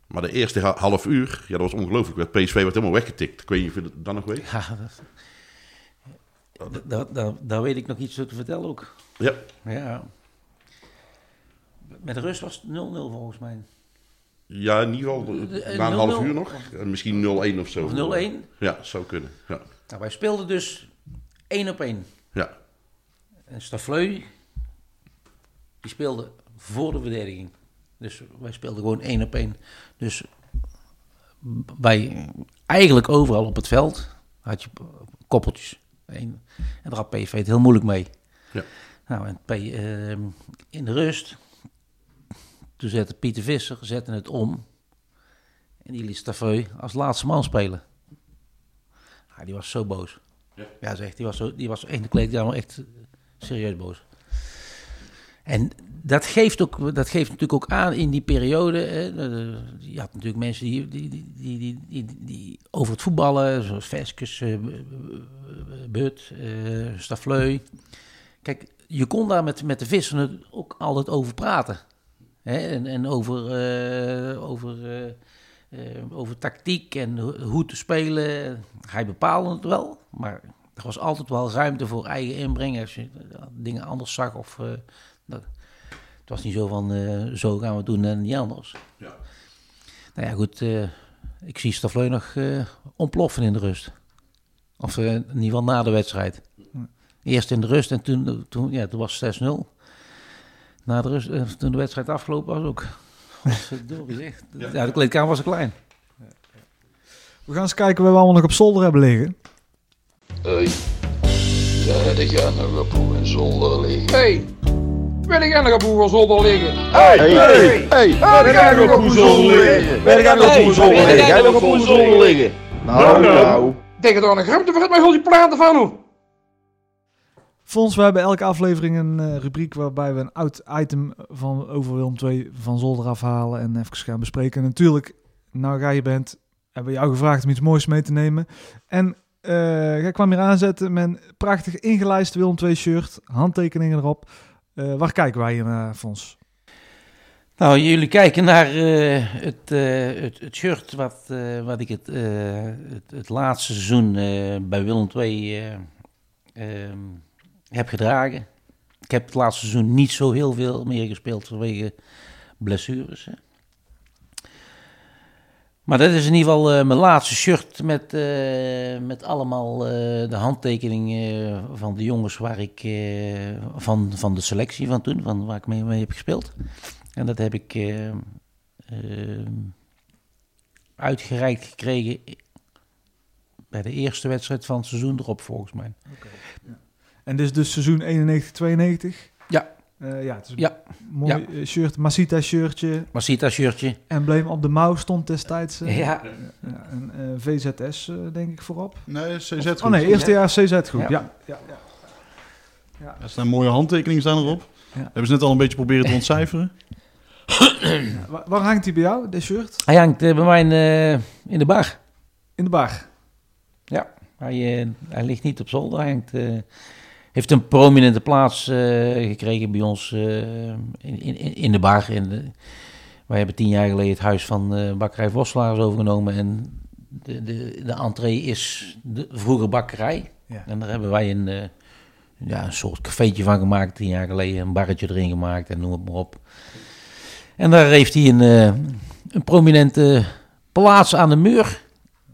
Maar de eerste ha- half uur, ja, dat was ongelooflijk. PSV werd helemaal weggetikt. Ik weet niet of je dat dan nog weet. Ja, dat, dat, dat, daar weet ik nog iets te vertellen ook. Ja. Ja. Met rust was het 0-0 volgens mij. Ja, in ieder geval eh, na een 0-0 half uur nog. En misschien 0-1 of zo. Of 0-1? Ja, zou kunnen. Ja. Nou, wij speelden dus één op één. Ja. En Stafleu, die speelde voor de verdediging. Dus wij speelden gewoon één op één. Dus bij eigenlijk overal op het veld had je koppeltjes. Eén. En daar had PSV het heel moeilijk mee. Ja. Nou, en P, ehm, in de rust, toen zette Pieter Visser zette het om. En die liet Stafeu als laatste man spelen. Ja, die was zo boos. Ja. Ja, zegt, die was, zo, die was in de kleedkamer echt serieus boos. En dat geeft, ook, dat geeft natuurlijk ook aan in die periode. Hè, eh, je had natuurlijk mensen die, die, die, die, die, over het voetballen, zoals Veskes, eh, But, eh Stafleu. Kijk, je kon daar met, met de vissen ook altijd over praten. En, en over, eh, over, eh, eh, over tactiek en ho- hoe te spelen. Hij bepaalde het wel, maar er was altijd wel ruimte voor eigen inbreng. Als je eh, dingen anders zag of... dat, het was niet zo van, eh, zo gaan we het doen en niet anders. Ja. Nou ja, goed. eh, ik zie Stafleu nog eh, ontploffen in de rust. Of eh, in ieder geval na de wedstrijd. Eerst in de rust en toen, toen, ja, toen was het 6-0. Na de rust, toen de wedstrijd afgelopen was ook. Zeg. Ja, de kleedkamer was klein. We gaan eens kijken waar we allemaal nog op zolder hebben liggen. Hey, ja, die gaan nog op zolder liggen. Hey, wil ik nog op hoe zolder liggen? Hey, hey, hey, ga ik op hoe zolder liggen? Ga ik op hoe zolder liggen? Ga ik op hoe zolder liggen? Nou, nou. Denk er dan een grumpte voor het mij al die platen van hoe? Fons, we hebben elke aflevering een eh, rubriek waarbij we een oud item van over Willem 2 van zolder afhalen en even gaan bespreken. En natuurlijk, nou ga je bent, hebben we jou gevraagd om iets moois mee te nemen. En eh jij kwam hier aanzetten met een prachtig ingelijst Willem 2 shirt, handtekeningen erop. Eh, waar kijken wij hier naar, Fons? Nou, jullie kijken naar eh, het, eh, het, shirt wat, eh, wat ik het, eh, het, het laatste seizoen eh, bij Willem II eh, ehm, heb gedragen. Ik heb het laatste seizoen niet zo heel veel meer gespeeld vanwege blessures. Hè. Maar dat is in ieder geval eh, mijn laatste shirt met, eh, met allemaal eh, de handtekeningen van de jongens waar ik, van, van de selectie van toen, van waar ik mee, heb gespeeld. En dat heb ik uitgereikt gekregen bij de eerste wedstrijd van het seizoen erop, volgens mij. En dit is dus seizoen 91-92? Ja. Eh, ja, het is een Ja. mooi Ja. eh, shirt, Masita shirtje. Masita shirtje. Embleem op de mouw stond destijds. eh, Ja. ja, en eh, VZS eh, denk ik voorop. Nee, CZ Of- groep. Oh nee, eerste jaar CZ groep. Ja. Ja. Ja. Ja. Er staan mooie handtekeningen staan erop. Hebben ze net al een beetje proberen te ontcijferen. Waar, waar hangt hij bij jou, dit shirt? Hij hangt bij mij in, eh, in de bar. In de bar? Ja, hij, eh, hij ligt niet op zolder. Hij hangt, eh, heeft een prominente plaats eh, gekregen bij ons eh, in, in, in de bar. In de, wij hebben tien jaar geleden het huis van eh bakkerij Voslaars overgenomen. En de, de, de entree is de vroege bakkerij. Ja. En daar hebben wij een, ja, een soort cafeetje van gemaakt. Tien jaar geleden een barretje erin gemaakt en noem het maar op. En daar heeft hij een, een prominente plaats aan de muur.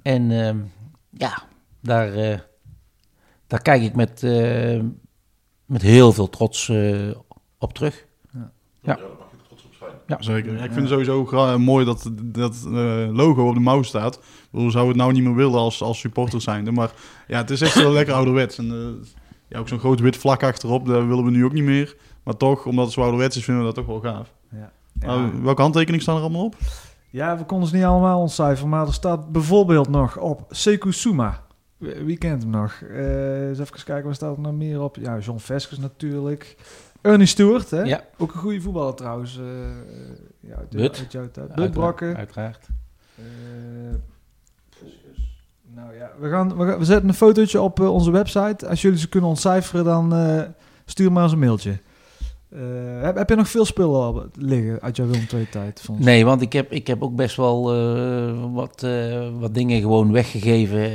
En ja, daar, daar kijk ik met, eh, met heel veel trots eh, op terug. Ja. Ja. Ja, zeker. Ja, ik vind het sowieso mooi dat dat eh, logo op de mouw staat. Ik bedoel, zou het nou niet meer willen als, als supporter zijnde. Maar ja, het is echt wel lekker ouderwets. En ja, ook zo'n groot wit vlak achterop, dat willen we nu ook niet meer. Maar toch, omdat het zo ouderwets is, vinden we dat toch wel gaaf. Ja. Nou, welke handtekeningen staan er allemaal op? Ja, we konden ze niet allemaal ontcijferen, maar er staat bijvoorbeeld nog op Sekou Suma. Wie kent hem nog? Eh eens even kijken, waar staat er nog meer op? Ja, John Veskes natuurlijk. Ernie Stewart, hè? Ja. Ook een goede voetballer trouwens. eh, ja, uit, But. uit jouw tijd. But Uiteraard. Eh, nou ja, we, gaan, we, gaan- we zetten een fotootje op onze website. Als jullie ze kunnen ontcijferen, dan stuur maar eens een mailtje. Eh, heb, heb je nog veel spullen liggen uit jouw Willem tijd? Nee, want ik heb, ik heb ook best wel eh, wat, eh, wat dingen gewoon weggegeven.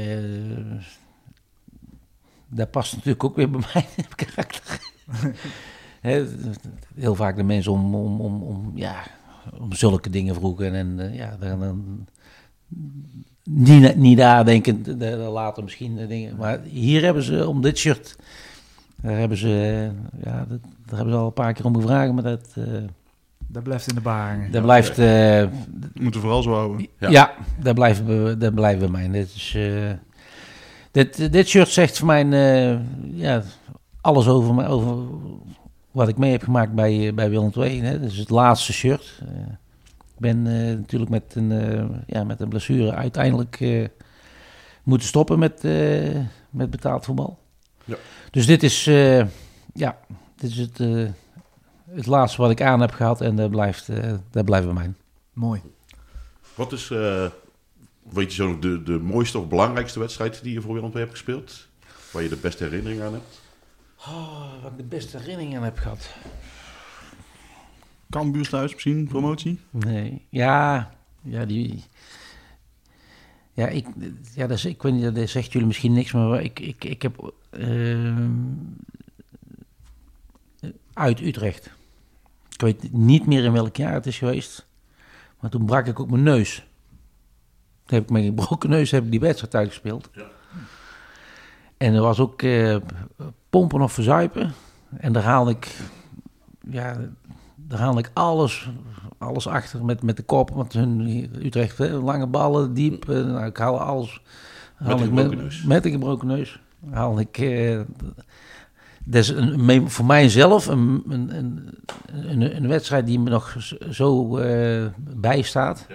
dat past natuurlijk ook weer bij mijn karakter. Heel vaak de mensen om, om, om, om, ja, om zulke dingen vroegen. En ja, dan, dan niet, niet nadenkend, later misschien dingen. Maar hier hebben ze, om dit shirt, daar hebben ze, ja, dat, daar hebben ze al een paar keer om gevraagd, maar dat... eh, Dat blijft in de bar hangen. dat blijft... eh, Moeten we vooral zo houden. ja, dat, blijft, be- dat blijft bij mij. Dit, is, eh, dit, dit shirt zegt voor mij eh, ja, alles over, mij, over wat ik mee heb gemaakt bij, bij Willem II. Hè. Dat is het laatste shirt. Ik ben eh, natuurlijk met een, eh, ja, met een blessure uiteindelijk eh, moeten stoppen met, eh, met betaald voetbal. Ja. Dus dit is, eh, ja, dit is het, eh, het laatste wat ik aan heb gehad en dat blijft, eh, dat blijft bij mij. Mooi. Wat is, eh, weet je zo nog, de, de mooiste of belangrijkste wedstrijd die je voor Willem II hebt gespeeld? Waar je de beste herinnering aan hebt? Oh, wat ik de beste herinnering aan heb gehad. Cambuur thuis misschien, promotie? Nee, ja, ja, die... Ja, ik, ja dat, is, ik weet niet, dat zegt jullie misschien niks, maar ik, ik, ik heb uit Utrecht. Ik weet niet meer in welk jaar het is geweest, maar toen brak ik ook mijn neus. Toen heb ik een gebroken neus heb ik die wedstrijd uitgespeeld. En er was ook eh, pompen of verzuipen. En daar haalde ik, ja, daar haalde ik alles, alles achter met, met de kop. Want hun Utrecht, hè, lange ballen, diep. eh, nou, ik haal alles. Met haal een ik gebroken neus. Met een gebroken neus. Haal ik. eh, dat is een, voor mijzelf een, een, een, een, een wedstrijd die me nog zo eh, bijstaat.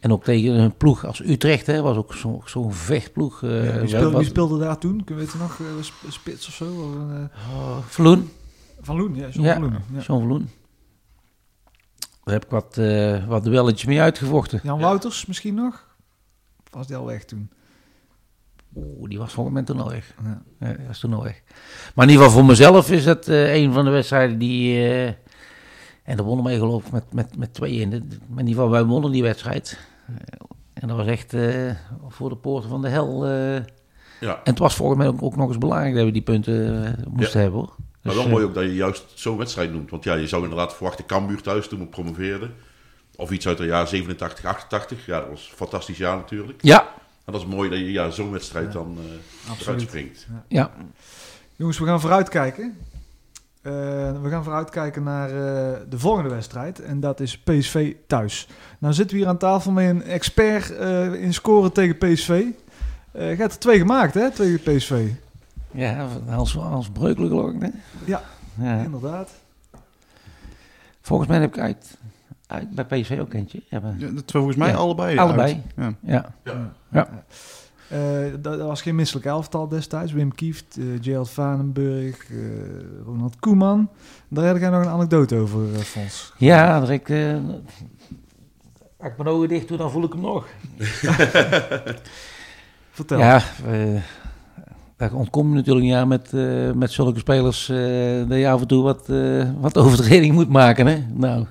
En ook tegen een ploeg als Utrecht, hè, was ook zo- zo'n vechtploeg. eh, Ja, wie, speelde, wie wat- speelde daar toen? Kun je weten nog? sp- Spits of zo? Vloen. Van Loen, ja. John ja, van Loen. Ja. John. Daar heb ik wat, eh wat duelletjes mee uitgevochten. Jan Wouters misschien nog? Of was die al weg toen? Oeh, die was volgens mij toen al weg. Ja. Ja, die was toen al weg. Maar in ieder geval voor mezelf is het eh, een van de wedstrijden die... eh, en daar wonnen wij geloof ik met, met, met 2-1. In ieder geval, wij wonnen die wedstrijd. Eh, En dat was echt voor de poorten van de hel. Ja. En het was volgens mij ook, ook nog eens belangrijk dat we die punten moesten Ja. hebben hoor. Maar Dus, wel eh, mooi ook dat je juist zo'n wedstrijd noemt. Want ja, je zou inderdaad verwachten Cambuur thuis toen we promoveerden. Of iets uit het jaar 87, 88. Ja, dat was een fantastisch jaar natuurlijk. Ja. En dat is mooi dat je ja, zo'n wedstrijd dan eh eruit Absoluut. springt. Ja. Ja. Jongens, we gaan vooruitkijken. Eh, we gaan vooruitkijken naar eh, de volgende wedstrijd. En dat is PSV thuis. Nou zitten we hier aan tafel met een expert eh, in scoren tegen PSV. Eh je hebt er twee gemaakt, hè? Tegen PSV. Ja, als, als breukelijk geloof ik. Hè? Ja, Ja. inderdaad. Volgens mij heb ik uit, uit bij PSV ook eentje. Ja, maar- Ja, dat volgens mij Ja, allebei Allebei. uit. Ja. Ja. Ja. Eh, dat, was geen misselijk elftal destijds. Wim Kieft, eh Gerald Vanenburg, eh, Ronald Koeman. Daar heb jij nog een anekdote over, eh, Fons. Ja, dat ik, eh, als ik mijn ogen dicht doe, dan voel ik hem nog. Vertel. Ja, eh daar ontkom je natuurlijk niet aan met, eh, met zulke spelers eh, dat je af en toe wat, eh, wat overtreding moet maken. Hè? Nou,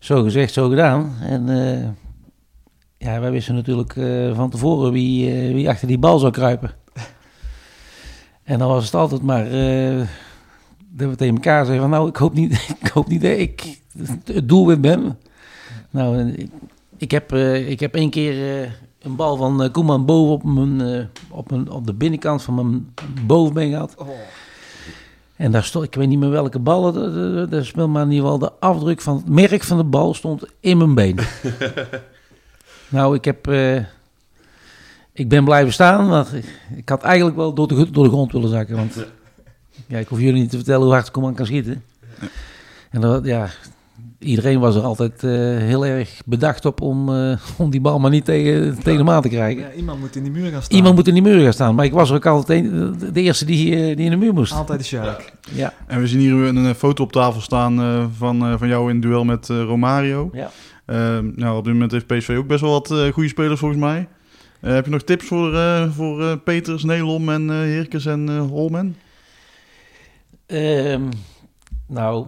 zo gezegd, zo gedaan. En eh, ja, wij wisten natuurlijk eh, van tevoren wie, eh, wie achter die bal zou kruipen. En dan was het altijd maar dat we tegen elkaar zeggen van nou, ik hoop niet, ik hoop niet dat ik het doelwit ben. Nou, ik, heb, ik heb één keer een bal van Koeman boven op, mijn, op, mijn, op de binnenkant van mijn bovenbeen gehad. En daar stond, ik weet niet meer welke bal, het- het- het- daar speelde maar in ieder geval de afdruk van het merk van de bal stond in mijn been. nou, ik heb, eh, ik ben blijven staan, want ik, ik had eigenlijk wel door de, door de grond willen zakken, want ja, ik hoef jullie niet te vertellen hoe hard Koeman kan schieten. En dat, ja, iedereen was er altijd eh, heel erg bedacht op om, eh, om die bal maar niet tegen, tegen de maat te krijgen. Ja, iemand moet in die muur gaan staan. Iemand moet in die muur gaan staan. Maar ik was er ook altijd een, de, eerste die, eh, die in de muur moest. Altijd de Sjaak. Ja. En we zien hier een foto op tafel staan eh, van, eh, van jou in duel met eh, Romario. Ja. Eh, nou, op dit moment heeft PSV ook best wel wat eh, goede spelers volgens mij. Eh, heb je nog tips voor, eh, voor eh, Peters, Nelom en eh Heerkes en eh, Holmen? Ehm, nou,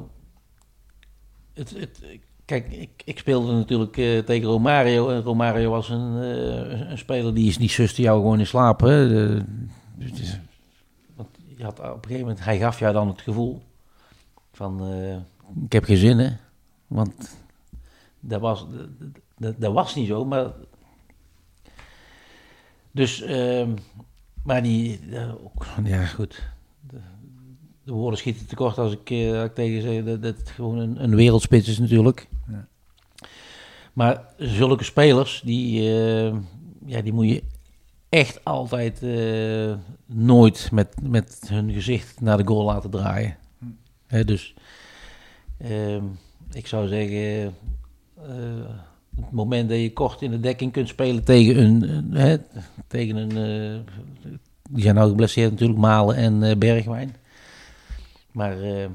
het, het, kijk, ik, ik speelde natuurlijk eh, tegen Romario. En Romario was een, eh, een speler die, is- die suste jou gewoon in slaap. Hè. De- want je had op een gegeven moment, hij gaf jou dan het gevoel van, eh, ik heb geen zin hè. Want dat was, dat, dat, was niet zo, maar... Dus, ehm, maar die, ja goed, de woorden schieten tekort als ik, eh, als ik tegen zeg dat, het gewoon een, een wereldspits is natuurlijk. Ja. Maar zulke spelers, die, eh, ja, die moet je echt altijd eh, nooit met, met hun gezicht naar de goal laten draaien. Hè, dus ehm, ik zou zeggen, het moment dat je kort in de dekking kunt spelen tegen een, tegen een die zijn nou geblesseerd natuurlijk, Malen en Bergwijn. Maar eh,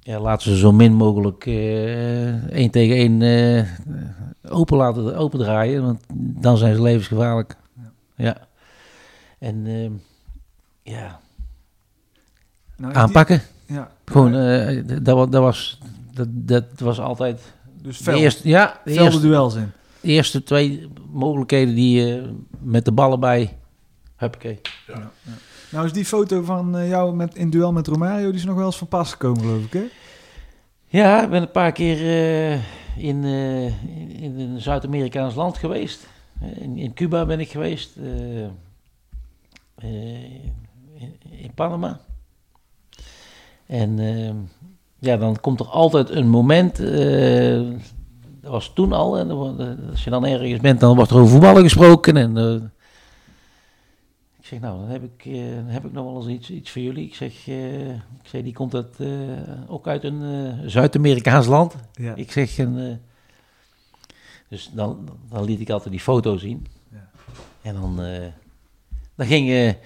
ja, laten ze zo min mogelijk eh één tegen één eh, open laten open draaien, want dan zijn ze levensgevaarlijk. Ja. En ehm, ja, Nou, die- aanpakken. ja. Gewoon, eh, dat, dat, was, dat, dat was altijd... Dus de veld. eerste, ja, de eerste, duels in. De eerste twee mogelijkheden die je met de ballen bij... Huppakee. Nou is die foto van eh, jou met, in duel met Romario, die is nog wel eens van pas gekomen, geloof ik, hè? Ja, ik ben een paar keer eh, in, eh, in, in een Zuid-Amerikaans land geweest. In, Cuba ben ik geweest. in, Panama. En ja, dan komt er altijd een moment. dat was toen al. En als je dan ergens bent, dan wordt er over voetballen gesproken. En zeg, nou, dan heb ik, eh, dan heb ik nog wel eens iets, iets voor jullie. Ik zeg, eh, ik zeg die komt uit, eh, ook uit een Zuid-Amerikaans land. Ja. Ik zeg, en, dus dan, dan liet ik altijd die foto zien. En dan, dan ging,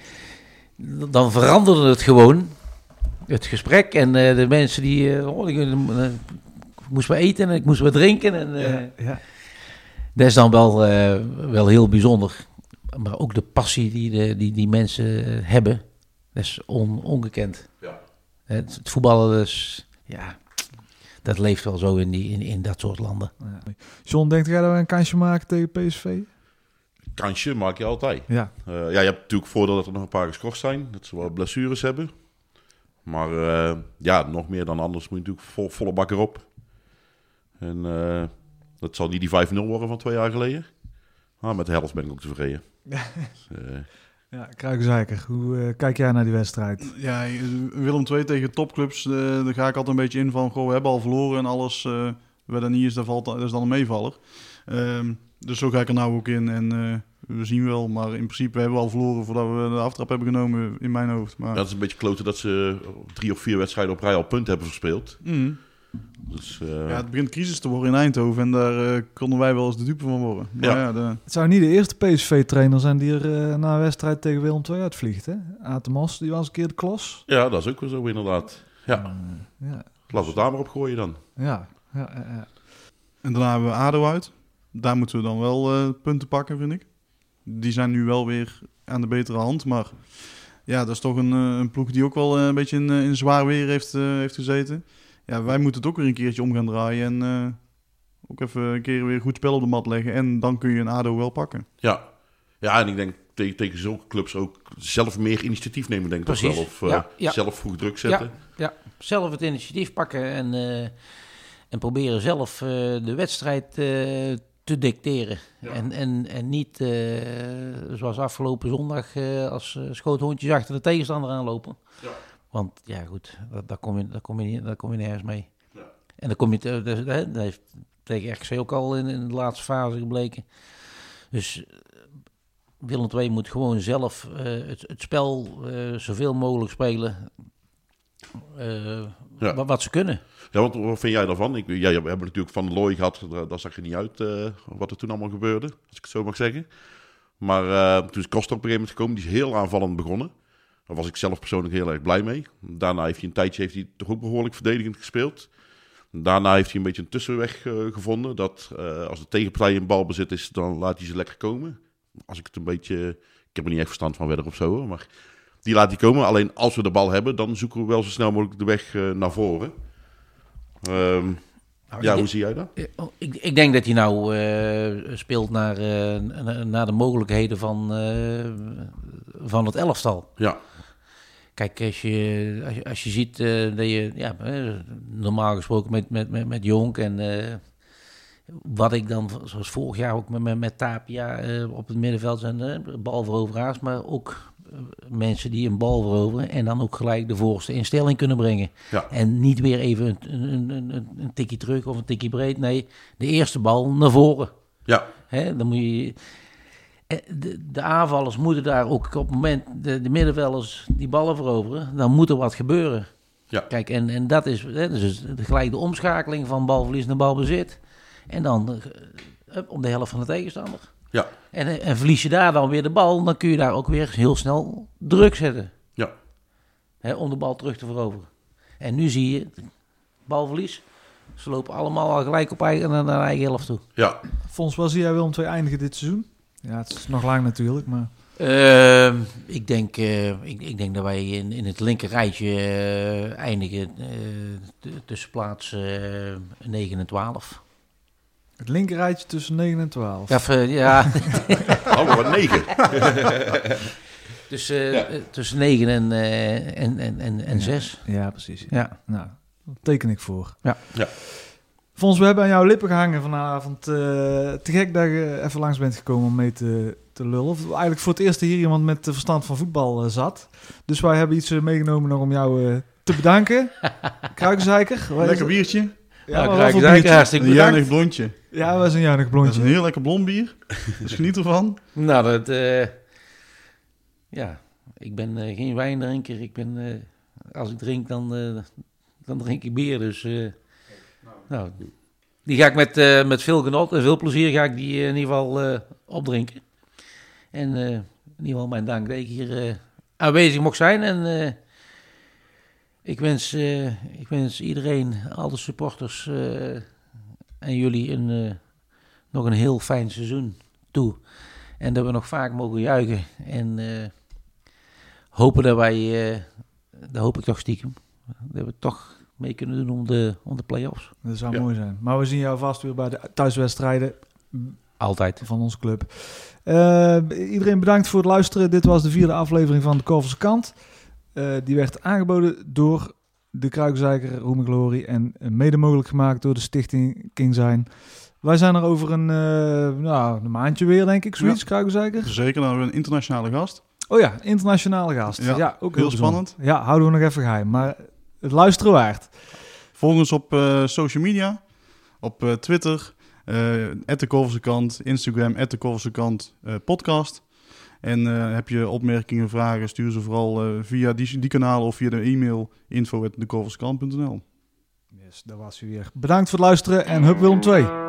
dan veranderde het gewoon, het gesprek. En de mensen die, oh, ik moest maar eten en ik moest maar drinken. En, Ja, ja. Dat is dan wel, wel heel bijzonder. Maar ook de passie die de, die, die mensen hebben, dat is on, ongekend. Ja. Het, het voetballen, dus, ja, dat leeft wel zo in, die, in, in dat soort landen. Ja. John, denkt jij dat we een kansje maken tegen PSV? Kansje maak je altijd. Ja. Eh, ja, je hebt natuurlijk voordeel dat er nog een paar geschorst zijn. Dat ze wat blessures hebben. Maar eh, ja, nog meer dan anders moet je natuurlijk vol, volle bak erop. En eh, dat zal niet die 5-0 worden van twee jaar geleden. Maar met de helft ben ik ook tevreden. Dus, eh, Ja, Kruikenzeiker, hoe eh, kijk jij naar die wedstrijd? Ja, Willem II tegen topclubs, eh, daar ga ik altijd een beetje in van, goh, we hebben al verloren en alles, eh wat dan niet is, dat, valt, dat is dan een meevaller. Ehm, dus zo ga ik er nou ook in en eh, we zien wel, maar in principe hebben we al verloren voordat we de aftrap hebben genomen in mijn hoofd. Maar, ja, het is een beetje kloten dat ze drie of vier wedstrijden op rij al punten hebben verspeeld. Mhm. Dus, eh, ja, het begint crisis te worden in Eindhoven en daar eh, konden wij wel eens de dupe van worden. Maar Ja. ja, de, Het zou niet de eerste PSV-trainer zijn die er eh, na een wedstrijd tegen Willem II uitvliegt, hè? Atemos, die was een keer de klos. ja, dat is ook wel zo inderdaad. Ja. Ja, Laten we het daar maar op gooien dan. ja, ja, ja, ja. En daarna hebben we ADO uit. Daar moeten we dan wel eh, punten pakken, vind ik. Die zijn nu wel weer aan de betere hand. Maar ja, dat is toch een, een ploeg die ook wel een beetje in, in zwaar weer heeft, eh, heeft gezeten. Ja, wij moeten het ook weer een keertje om gaan draaien. En eh, ook even een keer weer goed spel op de mat leggen. En dan kun je een ADO wel pakken. Ja. Ja, en ik denk tegen, tegen zulke clubs ook zelf meer initiatief nemen, denk ik toch wel. Of eh, Ja, ja. zelf vroeg druk zetten. Ja, ja, zelf het initiatief pakken en, eh, en proberen zelf eh, de wedstrijd eh, te dicteren. En, en, en niet eh, zoals afgelopen zondag eh, als schoothondjes achter de tegenstander aanlopen. Want ja, goed, dat- daar kom je, daar kom je, niet- daar kom je nergens mee. En dan kom je, te- dat, dat heeft tegen RKC ook al in, in de laatste fase gebleken. Dus eh, Willem II moet gewoon zelf eh, het, het spel eh, zoveel mogelijk spelen. Ja. wat, wat ze kunnen. Ja, want wat vind jij daarvan? Ik, jij hebt natuurlijk van de Looy gehad, daar, daar zag je niet uit wat er toen allemaal gebeurde, als ik het zo mag zeggen. Maar toen is Koster op een gegeven moment gekomen, die is heel aanvallend begonnen. Daar was ik zelf persoonlijk heel erg blij mee. Daarna heeft hij een tijdje heeft hij toch ook behoorlijk verdedigend gespeeld. Daarna heeft hij een beetje een tussenweg eh, gevonden. Dat eh, als de tegenpartij in balbezit is, dan laat hij ze lekker komen. Als ik het een beetje... Ik heb er niet echt verstand van verder of zo, hoor, maar die laat hij komen. Alleen als we de bal hebben, dan zoeken we wel zo snel mogelijk de weg eh, naar voren. Ehm, Nou, ja, hoe zie jij dat? Oh, Ik, ik denk dat hij nou speelt naar, na- naar de mogelijkheden van, van het elftal. Ja. Kijk, als je, als je, als je ziet eh, dat je ja, eh, normaal gesproken met, met, met, met Jonk en eh, wat ik dan, zoals vorig jaar ook met, met, met Tapia op het middenveld zijn, eh, balveroveraars, maar ook mensen die een bal veroveren en dan ook gelijk de voorste in stelling kunnen brengen. Ja. En niet weer even een, een, een, een, een tikkie terug of een tikkie breed. Nee, de eerste bal naar voren. Ja. Hè, dan moet je... eh, De, de aanvallers moeten daar ook op het moment, de, de middenvelders die ballen veroveren, dan moet er wat gebeuren. Ja. Kijk, en, en dat is hè, dus gelijk de omschakeling van balverlies naar balbezit. En dan eh, hup, om de helft van de tegenstander. Ja. En, eh, en verlies je daar dan weer de bal, dan kun je daar ook weer heel snel druk zetten. Ja. Hè, om de bal terug te veroveren. En nu zie je, balverlies. Ze lopen allemaal al gelijk op eigen, naar de eigen helft toe. Ja. Fons, waar zie jij Willem II eindigen dit seizoen? Ja, het is nog lang natuurlijk, maar... Ehm, ik, denk, eh, ik, ik denk dat wij in, in het linker rijtje eh, eindigen eh, tussen plaats eh 9 en 12. Het linker rijtje tussen 9 en 12. Ja, ja. Oh, maar wat negen. tussen, Ja. eh, tussen 9 en, eh, en, en, en, en 6. Ja, precies. Ja. Nou, dat teken ik voor. Ja. Ja. Fons, we hebben aan jouw lippen gehangen vanavond. Eh, te gek dat je even langs bent gekomen om mee te, te lullen. Of eigenlijk voor het eerst hier iemand met verstand van voetbal eh, zat. Dus wij hebben iets eh, meegenomen nog om jou eh, te bedanken. Kruikenzeiker. Lekker biertje. Ja, Nou, hartstikke Een juinig blondje. Ja, dat is een juinig Dat is blondje. een heel lekker blond bier. Dus geniet ervan. Nou, dat... eh, ja, ik ben eh, geen wijndrinker. Ik ben... eh, als ik drink, dan, eh, dan drink ik bier. Dus... nou, die ga ik met, eh, met veel genot en veel plezier ga ik die eh, in ieder geval eh, opdrinken. En in ieder geval mijn dank dat ik hier aanwezig mocht zijn. En ik, wens, ik wens iedereen, al de supporters en jullie een, nog een heel fijn seizoen toe. En dat we nog vaak mogen juichen. En hopen dat wij, dat hoop ik toch stiekem, dat we toch mee kunnen doen om de, om de play-offs. Dat zou Ja. mooi zijn. Maar we zien jou vast weer bij de thuiswedstrijden Altijd. van onze club. Eh, iedereen bedankt voor het luisteren. Dit was de vierde aflevering van de Korverse Kant. Eh, die werd aangeboden door de Kruikzeiker, Roem Glory en eh, mede mogelijk gemaakt door de stichting King Zijn. Wij zijn er over een, eh, nou, een maandje weer, denk ik, zoiets, Ja. Kruikzeiker. Zeker, dan hebben we een internationale gast. Oh ja, internationale gast. Ja, Ja, ook heel, heel spannend. Ja, houden we nog even geheim. Maar het luisteren waard. Volg ons op eh, social media. Op eh, Twitter, eh de Korverse Kant, Instagram, de Korverse Kant podcast. En heb je opmerkingen, vragen, stuur ze vooral via die, die kanalen of via de e-mail info@dekorversekant.nl. Yes, dat was u weer. Bedankt voor het luisteren en hup Willem 2.